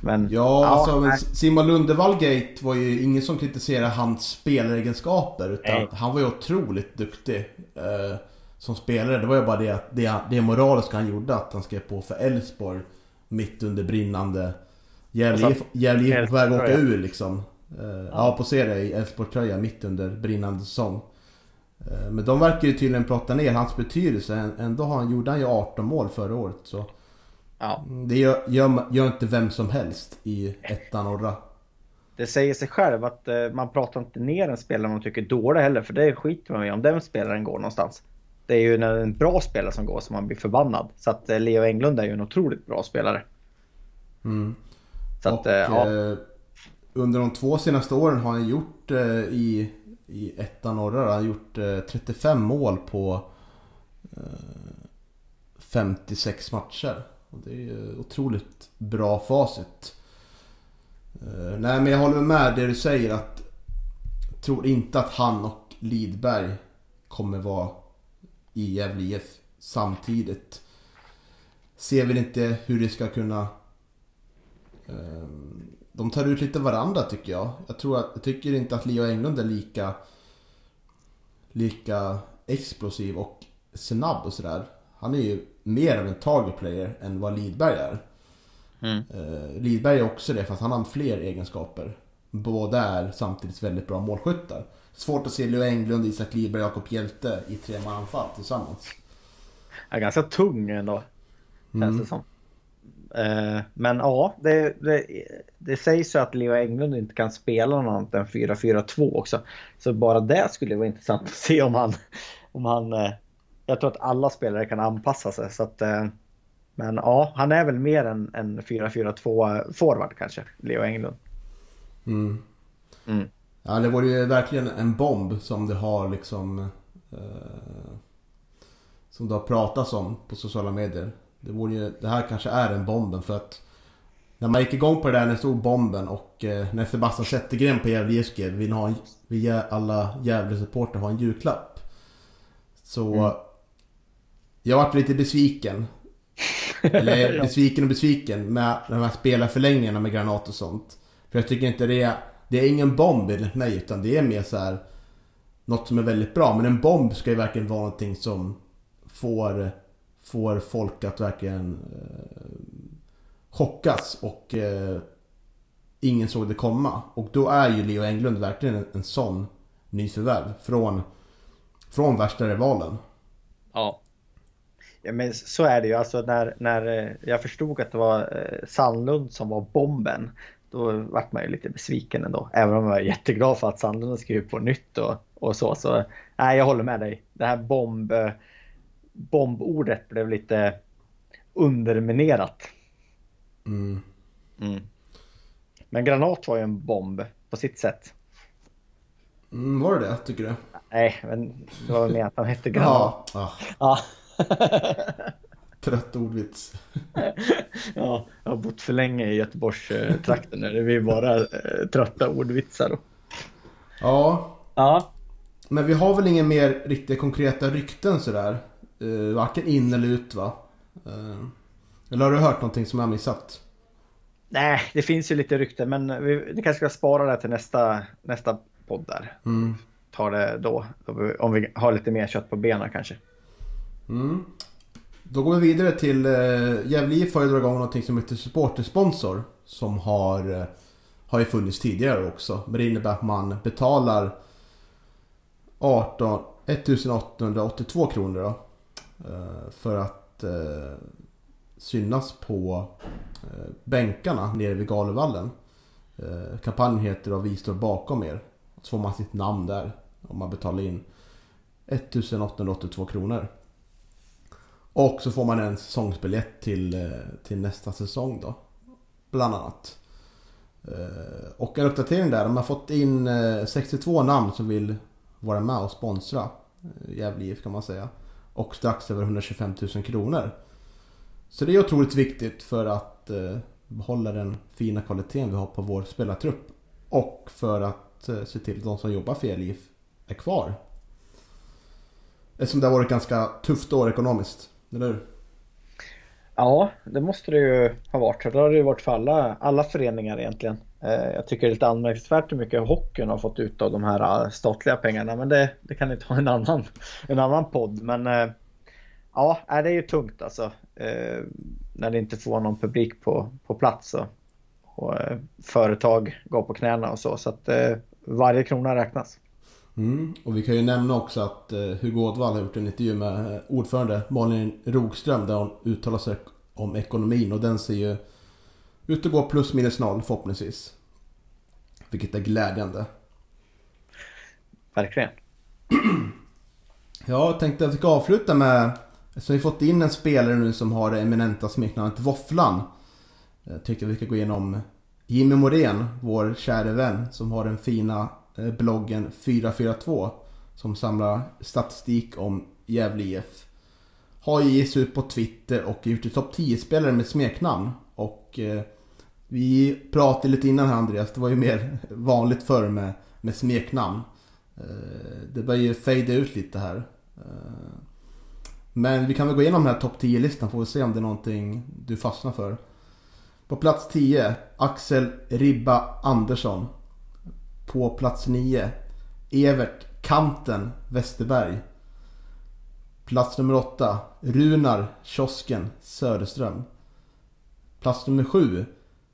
Men, ja, ja alltså nej. Simon Lundevall-gate var ju ingen som kritiserade hans spelegenskaper. Utan nej. han var ju otroligt duktig eh, som spelare. Det var ju bara det att det, det moraliska han gjorde att han skrev på för Elfsborg mitt under brinnande Gävle IF på väg att åka ur liksom. Eh, ja. ja, på serie i Elfsborg-tröja mitt under brinnande säsong. Eh, men de verkar ju tydligen prata ner hans betydelse. Ändå har han, gjorde han ju 18 mål förra året. Så Ja. Det gör, gör, gör, inte vem som helst i ettan norra. Det säger sig själv att uh, man pratar inte ner en spelare man tycker är dålig heller. För det skiter man i om den spelaren går någonstans. Det är ju när en bra spelare som går som man blir förbannad. Så att uh, Leo Englund är ju en otroligt bra spelare. Mm. Så att, Och, uh, ja. Under de två senaste åren har han gjort i, i ettan norra, han har gjort 35 mål på 56 matcher. Och det är ju otroligt bra facit. Uh, nej men jag håller med det du säger att jag tror inte att han och Lidberg kommer vara i Gävle IF samtidigt. Ser väl inte hur det ska kunna... Uh, de tar ut lite varandra tycker jag. Jag, tror att, jag tycker inte att Leo Englund är lika, lika explosiv och snabb och sådär. Han är ju mer av en target player än vad Lidberg är. Mm. Uh, Lidberg är också det fast han har fler egenskaper. Båda är samtidigt väldigt bra målskyttar. Svårt att se Leo Englund, Isak Lidberg och Jakob Hjälte i tre anfall tillsammans. är ganska tung ändå. Mm. Känns det som. Uh, men ja, det, det, det sägs ju att Leo Englund inte kan spela något annat än 4-4-2 också. Så bara det skulle vara intressant att se om han, om han uh, jag tror att alla spelare kan anpassa sig. Så att, eh, men ja, han är väl mer än en 4-4-2 forward kanske, Leo Englund. Mm. Mm. Ja, det vore ju verkligen en bomb som det har liksom... Eh, som det har pratats om på sociala medier. Det, vore ju, det här kanske är en bomben för att... När man gick igång på det där, när det stod bomben och eh, när Sebastian Zettergren på Gävle skrev vill ha en, vi alla Gävle-supporter ha en julklapp. Så mm. Jag varit lite besviken. Eller ja. besviken och besviken med de här spelarförlängningarna med Granat och sånt. För jag tycker inte det är... Det är ingen bomb enligt mig utan det är mer så här Något som är väldigt bra. Men en bomb ska ju verkligen vara någonting som får, får folk att verkligen eh, chockas och eh, ingen såg det komma. Och då är ju Leo Englund verkligen en, en sån nyförvärv från, från värsta rivalen. Ja. Ja, men så är det ju. Alltså när, när eh, jag förstod att det var eh, Sandlund som var bomben. Då vart man ju lite besviken ändå. Även om jag var jätteglad för att Sandlund skrev på nytt och, och så. Så nej, jag håller med dig. Det här bomb, eh, bombordet blev lite underminerat. Mm. Mm. Men Granat var ju en bomb på sitt sätt. Mm, var det det, tycker du? Nej, men det var mer att han hette Granat. Ja. ja. Trött ordvits. ja, jag har bott för länge i Göteborgstrakten. Det blir bara eh, trötta ordvitsar. Ja. Ja. Men vi har väl inga mer riktigt konkreta rykten sådär? Uh, varken in eller ut va? Uh, eller har du hört någonting som jag missat? Nej, det finns ju lite rykten men vi, vi kanske ska spara det till nästa, nästa podd där. Mm. Ta det då. Om vi har lite mer kött på benen kanske. Mm. Då går vi vidare till eh, Gävle IF har ju dragit igång någonting som heter supportersponsor. Som har, eh, har ju funnits tidigare också. Men det innebär att man betalar 18, 1882 kronor då. Eh, för att eh, synas på eh, bänkarna nere vid Galevallen. Eh, kampanjen heter då Vi står bakom er. Så får man sitt namn där om man betalar in 1882 kronor. Och så får man en säsongsbiljett till, eh, till nästa säsong då. Bland annat. Eh, och en uppdatering där, de har fått in eh, 62 namn som vill vara med och sponsra Gävle IF kan man säga. Och strax över 125 000 kronor. Så det är otroligt viktigt för att behålla den fina kvaliteten vi har på vår spelartrupp. Och för att se till att de som jobbar för Gävle IF är kvar. Eftersom det har varit ett ganska tufft år ekonomiskt, eller? Ja, det måste det ju ha varit. Det har det ju varit för alla, alla föreningar egentligen. Eh, jag tycker det är lite anmärkningsvärt hur mycket hockeyn har fått ut av de här eh, statliga pengarna. Men det, det kan ni ta en annan, en annan podd. Men eh, ja, det är ju tungt alltså. När det inte får någon publik på, på plats. Och, och företag går på knäna och så. Så att varje krona räknas. Mm. Och vi kan ju nämna också att eh, Hugo Ådvall har gjort en intervju med eh, ordförande Malin Rogström där hon uttalar sig om ekonomin och den ser ju ut att gå plus minus noll förhoppningsvis. Vilket är glädjande. Verkligen. Ja, jag tänkte att vi ska avsluta med... Så vi fått in en spelare nu som har det eminenta smeknamnet Våfflan. Jag tyckte vi ska gå igenom Jimmy Morén, vår käre vän, som har den fina Eh, Eh, bloggen 442 som samlar statistik om Gävle IF. Har ju gett ut på Twitter och gjort till topp 10-spelare med smeknamn. Och eh, vi pratade lite innan här Andreas, det var ju mer vanligt förr med, med smeknamn. Eh, det börjar ju fejda ut lite här. Eh, men vi kan väl gå igenom den här topp 10-listan får vi se om det är någonting du fastnar för. På plats 10, Axel Ribba Andersson. På plats 9. Evert Kanten Westerberg. Plats nummer 8. Runar Kiosken Söderström. Plats nummer 7.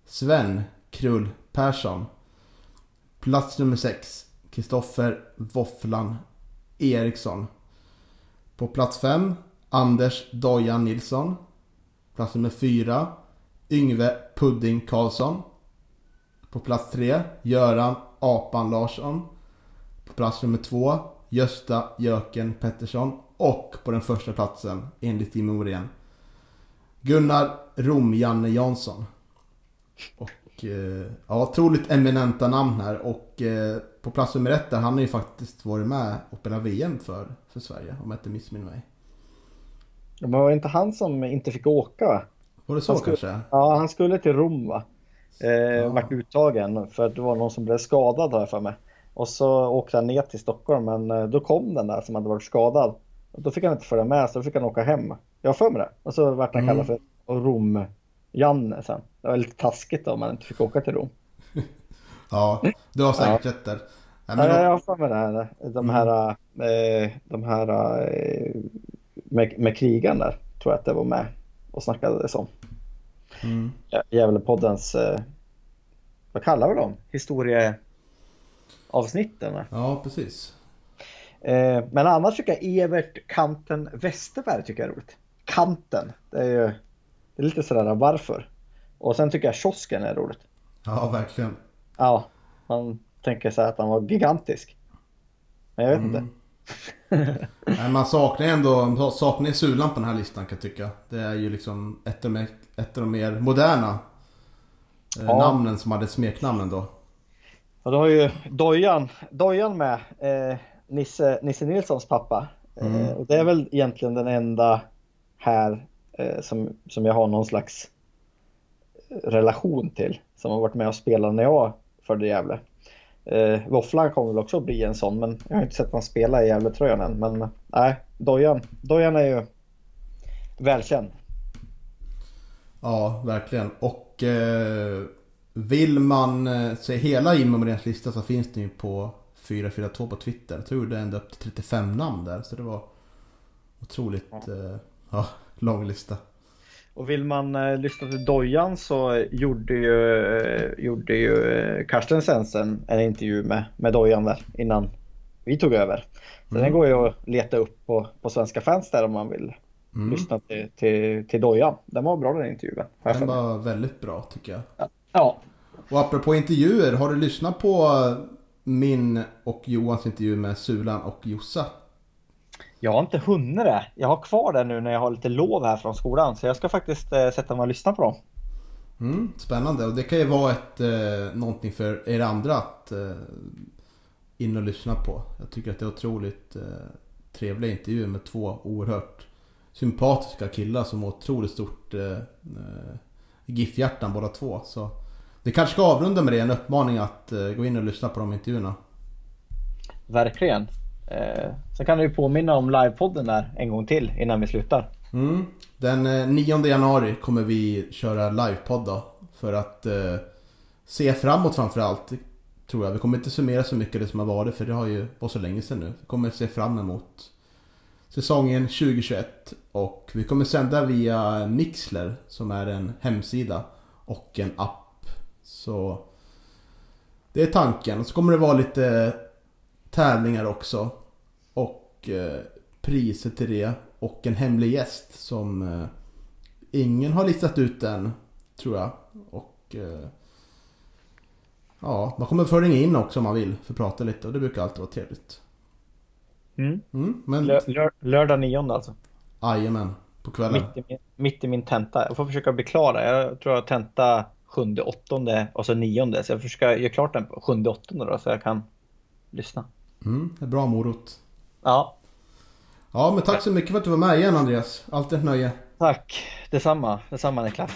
Sven Krull Persson. Plats nummer 6. Kristoffer Våfflan Eriksson. På plats 5. Anders Dojan Nilsson. Plats nummer 4. Yngve Pudding Karlsson. På plats 3. Göran Apan Larsson. På plats nummer två, Gösta Jöken Pettersson. Och på den första platsen, enligt Jimmy Morén, Gunnar Rom-Janne Jansson. Och eh, ja, otroligt eminenta namn här. Och eh, på plats nummer ett där, han har ju faktiskt varit med och spelat VM för, för Sverige, om jag inte missminner mig. Men var det inte han som inte fick åka? Var det så skulle, kanske? Ja, han skulle till Rom va? Eh, ja. Vart uttagen för att det var någon som blev skadad har jag för mig. Och så åkte han ner till Stockholm men eh, då kom den där som hade varit skadad. Och då fick han inte följa med så då fick han åka hem. Jag har för mig det. Och så vart han mm. kallad för Rom-Janne sen. Det var lite taskigt om man inte fick åka till Rom. ja, du har säkert rätt där. Ja, men... Jag har för mig det här. De här, mm. eh, de här eh, med, med krigan där tror jag att det var med och snackade om. Mm. Gävlepoddens, eh, vad kallar vi dem? Historieavsnitten? Ja, precis. Eh, men annars tycker jag Evert Kanten Westerberg tycker jag är roligt. Kanten, det är ju det är lite sådär varför. Och sen tycker jag kiosken är roligt. Ja, verkligen. Ja, man tänker sig att han var gigantisk. Men jag vet mm. inte. Nej, man saknar ändå saknar Sulan på den här listan kan jag tycka. Det är ju liksom ett av de, ett av de mer moderna eh, ja. namnen som hade smeknamnen då. Ja, du har ju Dojan, Dojan med. Eh, Nisse, Nisse Nilssons pappa. Eh, mm. Eh, och det är väl egentligen den enda här eh, som, som jag har någon slags relation till. Som har varit med och spelat när jag förde Gävle. Eh, Våfflan kommer väl också bli en sån, men jag har inte sett honom spela i Gävletröjan än. Men nej, Dojan, Dojan är ju välkänd. Ja, verkligen. Och eh, vill man eh, se hela Jimmy Moréns lista så finns det ju på 442 på Twitter. Jag tror det är ända upp till 35 namn där. Så det var otroligt eh, ja, lång lista. Och vill man eh, lyssna till Dojan så gjorde ju, eh, gjorde ju eh, Karsten Sensen en intervju med, med Dojan där innan vi tog över. Så mm. den går ju att leta upp på, på Svenska fans där om man vill mm. lyssna till, till, till Dojan. Den var bra den intervjun. Den var väldigt bra tycker jag. Ja. Och apropå intervjuer, har du lyssnat på min och Johans intervju med Sulan och Jossa? Jag har inte hunnit det. Jag har kvar det nu när jag har lite lov här från skolan. Så jag ska faktiskt eh, sätta mig och lyssna på dem. Mm, spännande och det kan ju vara ett, eh, någonting för er andra att eh, in och lyssna på. Jag tycker att det är otroligt eh, trevliga intervjuer med två oerhört sympatiska killar som har otroligt stort eh, eh, GIF-hjärtan båda två. Så det kanske ska avrunda med det, en uppmaning att eh, gå in och lyssna på de intervjuerna. Verkligen. Eh, sen kan du påminna om livepodden där en gång till innan vi slutar. Mm. Den eh, 9 januari kommer vi köra livepodd då. För att eh, se framåt framförallt. Tror jag. Vi kommer inte summera så mycket det som har varit för det har ju varit så länge sedan nu. Vi kommer se fram emot säsongen 2021. Och vi kommer sända via Mixler som är en hemsida och en app. Så det är tanken. och Så kommer det vara lite tävlingar också. Och eh, priser till det. Och en hemlig gäst som eh, ingen har listat ut än. Tror jag. Och eh, Ja, man kommer få ringa in också om man vill för att prata lite och det brukar alltid vara trevligt. Mm. Mm, men Lör, lör, lördag 9 alltså. jajamän, på kvällen. Mitt i, min, mitt i min tenta. Jag får försöka bli klar. Jag tror jag tenta 7, 8 och så 9. Så jag försöker göra klart den på 7, 8 då så jag kan lyssna. Mm, det är bra morot. Ja, Ja, men tack så mycket för att du var med igen Andreas. Alltid ett nöje. tack. Detsamma. Detsamma Niklas.